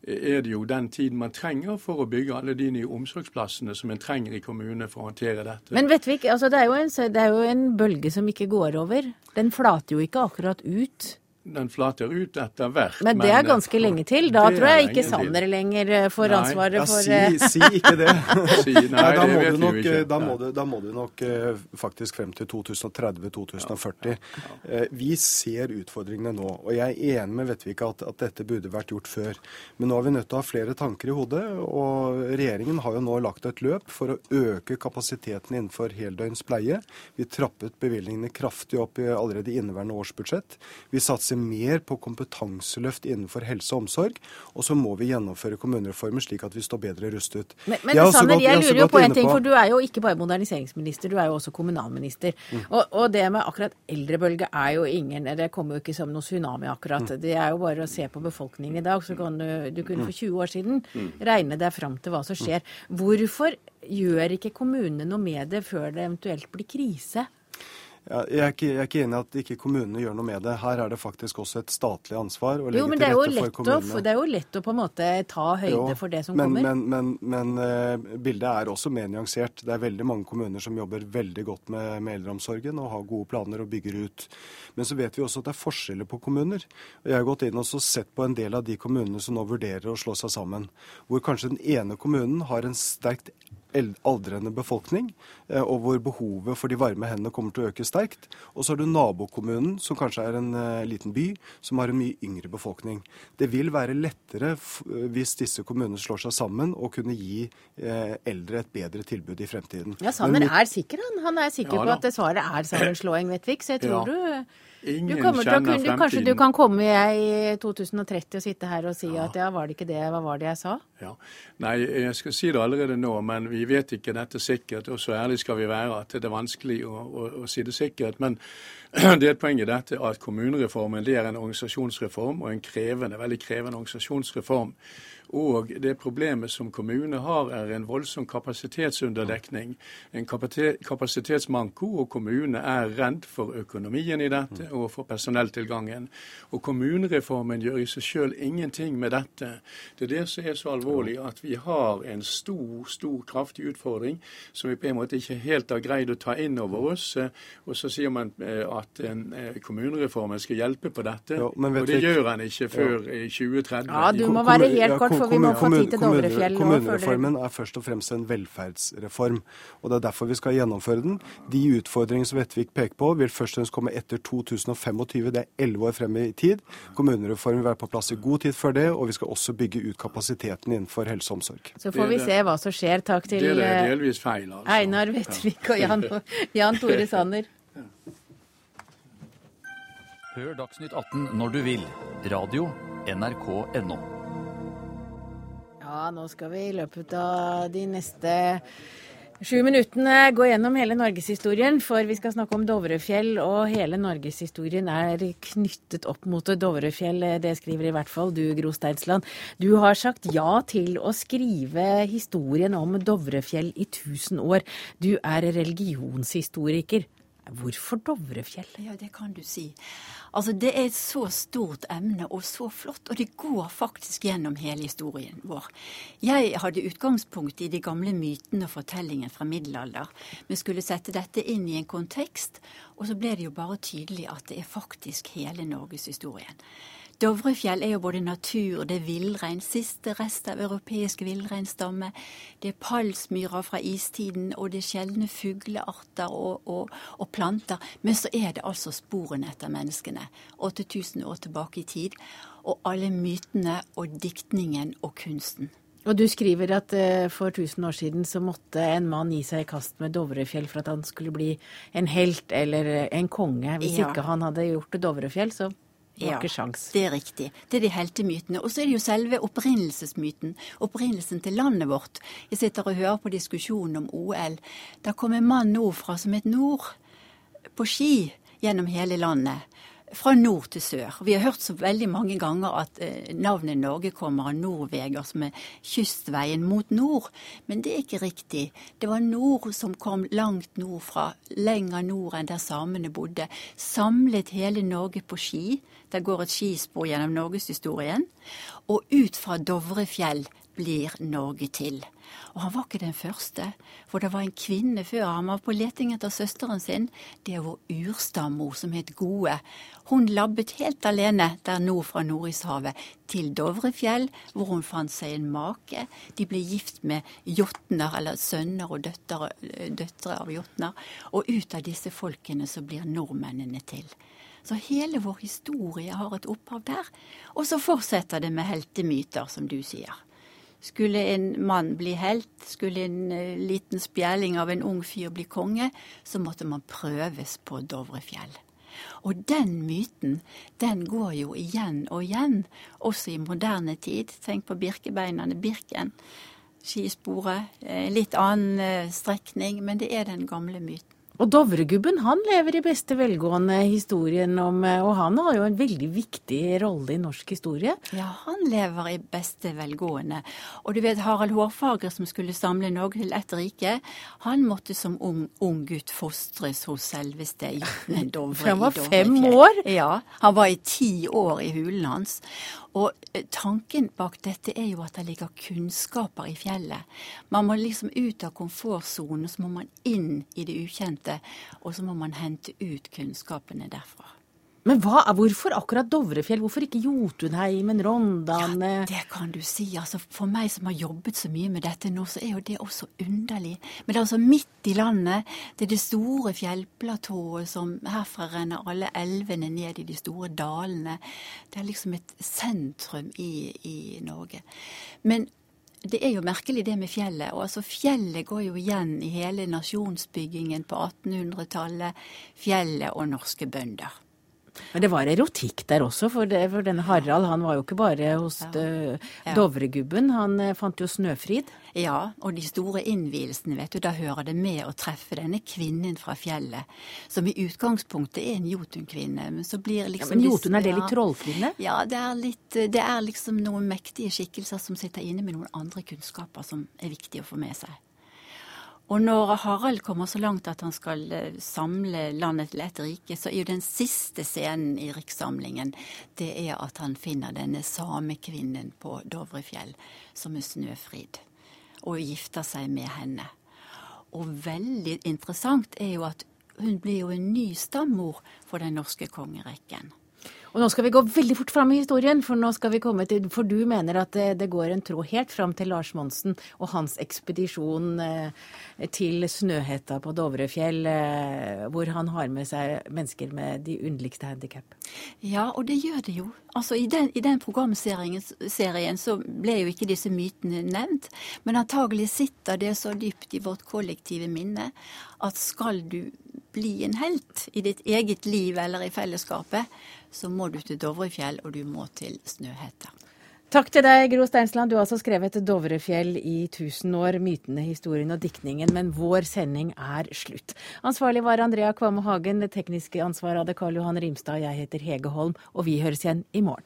er det jo den tiden man trenger for å bygge alle de nye omsorgsplassene som en trenger i kommunene for å håndtere dette. Men Vettvik, altså det, er en, det er jo en bølge som ikke går over. Den flater jo ikke akkurat ut den flater ut etter hvert. Men det er ganske lenge til. Da tror jeg ikke Sanner lenger eh, får nei. ansvaret ja, for si, eh, si ikke det. si, nei, da, må det nok, da, må du, da, må du nok, eh, faktisk frem til 2030-2040. Ja. Vi ser utfordringene nå. Og jeg er enig med Vettvik at, at dette burde vært gjort før. Men nå er vi nødt til å ha flere tanker i hodet. Og regjeringen har jo nå lagt et løp for å øke kapasiteten innenfor heldøgns pleie. Vi trappet bevilgningene kraftig opp i allerede inneværende års budsjett. Vi satser satse mer på kompetanseløft innenfor helse og omsorg. Og så må vi gjennomføre kommunereformen slik at vi står bedre rustet. Men, men jeg, Sanner, jeg, jeg lurer jo på en ting, for du er jo ikke bare moderniseringsminister, du er jo også kommunalminister. Mm. Og, og, det med akkurat eldrebølge er jo ingen Det kommer jo ikke som noe tsunami, akkurat. Mm. Det er jo bare å se på befolkningen i dag, så kan du, du kunne for 20 mm. år siden mm. regne deg fram til hva som skjer. Hvorfor gjør ikke kommunene noe med det før det eventuelt blir krise? Ja, jeg, er ikke, jeg, er ikke, enig i at ikke kommunene gjør noe med det. Her er det faktisk også et statlig ansvar å legge jo, til rette for kommunene. Å, det er jo lett å på en måte ta høyde jo, for det som men, kommer. Men, men, men uh, bildet er også mer nyansert. Det er veldig mange kommuner som jobber veldig godt med, med, eldreomsorgen og har gode planer og bygger ut. Men så vet vi også at det er forskjeller på kommuner. Jeg har gått inn og sett på en del av de kommunene som nå vurderer å slå seg sammen. Hvor kanskje den ene kommunen har en sterkt aldrende befolkning, eh, og hvor behovet for de varme hendene kommer til å øke sterkt. Og så har du nabokommunen, som kanskje er en uh, liten by, som har en mye yngre befolkning. Det vil være lettere hvis disse kommunene slår seg sammen og kunne gi eldre et bedre tilbud i fremtiden. Ja, Sanner er sikker, han. Han er sikker ja, på at svaret er sammenslåing, Vettvik. Så jeg tror ja. du Ingen du kjenner fremtiden. Kanskje du kan komme i 2030 og sitte her og si ja. at ja, var det ikke det, hva var det jeg sa? Ja. Nei, jeg skal si det allerede nå, men vi vet ikke dette sikkert. Og så ærlig skal vi være at det er vanskelig å, å, å si det sikkert. Men det er et poeng i dette at kommunereformen det er en organisasjonsreform, og en krevende, veldig krevende organisasjonsreform. Og det problemet som kommunene har, er en voldsom kapasitetsunderdekning. En kapasitetsmanko, og kommunene er redd for økonomien i dette og for personelltilgangen. Og kommunereformen gjør i seg sjøl ingenting med dette. Det er det som er så alvorlig, at vi har en stor, stor, kraftig utfordring som vi på en måte ikke helt har greid å ta inn over oss. Og så sier man eh, at eh, kommunereformen skal hjelpe på dette, jo, og det gjør han ikke før i 2030. Ja, du må være helt kort for vi må få tid til Dovrefjell. Kommunereformen er først og fremst en velferdsreform. og Det er derfor vi skal gjennomføre den. De utfordringene som Vettvik peker på, vil først og fremst komme etter 2025. Det er elleve år frem i tid. Kommunereformen vil være på plass i god tid før det, og vi skal også bygge ut kapasiteten innenfor helse og omsorg. Så får vi se hva som skjer. Takk til det er delvis feil, altså. Einar Vettvik og Jan, Jan Tore Sanner. Hør Dagsnytt 18 når du vil. Radio NRK.no. Nå skal vi i løpet av de neste sju minuttene gå gjennom hele norgeshistorien, for vi skal snakke om Dovrefjell, og hele norgeshistorien er knyttet opp mot Dovrefjell. Det skriver i hvert fall du, Gro Steinsland. Du har sagt ja til å skrive historien om Dovrefjell i 1000 år. Du er religionshistoriker. Hvorfor Dovrefjell? Ja, det kan du si. Altså, Det er et så stort emne og så flott, og det går faktisk gjennom hele historien vår. Jeg hadde utgangspunkt i de gamle mytene og fortellingene fra middelalder. Vi skulle sette dette inn i en kontekst, og så ble det jo bare tydelig at det er faktisk hele norgeshistorien. Dovrefjell er jo både natur, det er villrein, siste rest av europeisk villreinstamme. Det er palsmyrer fra istiden, og det er sjeldne fuglearter og, og, og, planter. Men så er det altså sporene etter menneskene, 8000 år tilbake i tid. Og alle mytene og diktningen og kunsten. Og du skriver at uh, for 1000 år siden så måtte en mann gi seg i kast med Dovrefjell for at han skulle bli en helt eller en konge. Hvis ja. ikke han hadde gjort Dovrefjell, så ja, det er riktig. Det er de heltemytene. Og så er det jo selve opprinnelsesmyten. Opprinnelsen til landet vårt. Jeg sitter og hører på diskusjonen om OL. Da kom en mann nordfra som het Nord, på ski gjennom hele landet fra nord til sør. Vi har hørt så veldig mange ganger at eh, navnet Norge kommer av Norveger, som er kystveien mot nord. Men det er ikke riktig. Det var nord som kom langt nordfra, lenger nord enn der samene bodde. Samlet hele Norge på ski. Der går et skispor gjennom norgeshistorien. Og ut fra Dovrefjell blir Norge til. Og han var ikke den første, for det var en kvinne før. Han var på leting etter søsteren sin. Det er vår urstammor som het Gode. Hun labbet helt alene der nord fra Nordishavet til Dovrefjell, hvor hun fant seg en make. De ble gift med jotner, eller sønner og døtre, døtre av jotner. Og ut av disse folkene så blir nordmennene til. Så hele vår historie har et opphav der. Og så fortsetter det med heltemyter, som du sier. Skulle en mann bli helt, skulle en uh, liten spjæling av en ung fyr bli konge, så måtte man prøves på Dovrefjell. Og den myten, den går jo igjen og igjen, også i moderne tid. Tenk på birkebeinene, Birken, skisporet. Eh, litt annen uh, strekning, men det er den gamle myten. Og Dovregubben han lever i beste velgående historien om Og han har jo en veldig viktig rolle i norsk historie. Ja, han lever i beste velgående. Og du vet Harald Hårfager som skulle samle Norge til ett rike, han måtte som ung, ung gutt fostres hos selveste Jotne Dovre. Han var fem år? Ja, han var i ti år i hulen hans. Og eh, tanken bak dette er jo at det ligger kunnskaper i fjellet. Man må liksom ut av komfortsonen, så må man inn i det ukjente. Og så må man hente ut kunnskapene derfra. Men hva, hvorfor akkurat Dovrefjell? Hvorfor ikke Jotunheimen, Rondane? Ja, det kan du si. Altså, for meg som har jobbet så mye med dette nå, så er jo det også underlig. Men det er altså midt i landet. Det er det store fjellplatået som herfra renner alle elvene ned i de store dalene. Det er liksom et sentrum i, i Norge. Men det er jo merkelig det med fjellet. og altså Fjellet går jo igjen i hele nasjonsbyggingen på 1800-tallet. Fjellet og norske bønder. Men det var erotikk der også, for, det, for denne Harald han var jo ikke bare hos ja. ja. Dovregubben, han eh, fant jo Snøfrid. Ja, og de store innvielsene, vet du, da hører det med å treffe denne kvinnen fra fjellet, som i utgangspunktet er en jotunkvinne, men så blir liksom ja, Men Jotun, er det litt trollkvinne? Ja, det er, litt, det er liksom noen mektige skikkelser som sitter inne med noen andre kunnskaper som er viktige å få med seg. Og når Harald kommer så langt at han skal eh, samle landet til ett rike, så er jo den siste scenen i rikssamlingen det er at han finner denne samekvinnen på Dovrefjell, som er Snøfrid, og gifter seg med henne. Og veldig interessant er jo at hun blir jo en ny stammor for den norske kongerekken. Og nå skal vi gå veldig fort fram i historien, for nå skal vi komme til For du mener at det, det går en tråd helt fram til Lars Monsen og hans ekspedisjon eh, til Snøhetta på Dovrefjell, eh, hvor han har med seg mennesker med de underligste handikap. Ja, og det gjør det jo. Altså, I den, i den programserien så ble jo ikke disse mytene nevnt, men antagelig sitter det så dypt i vårt kollektive minne at skal du bli en helt i ditt eget liv eller i fellesskapet, så må du til Dovrefjell, og du må til Snøhetta. Takk til deg, Gro Steinsland. Du har altså skrevet 'Dovrefjell i tusen år', mytene, historien og diktningen. Men vår sending er slutt. Ansvarlig var Andrea Kvamme Hagen. Det tekniske ansvaret hadde Karl Johan Rimstad. Jeg heter Hege Holm, og vi høres igjen i morgen.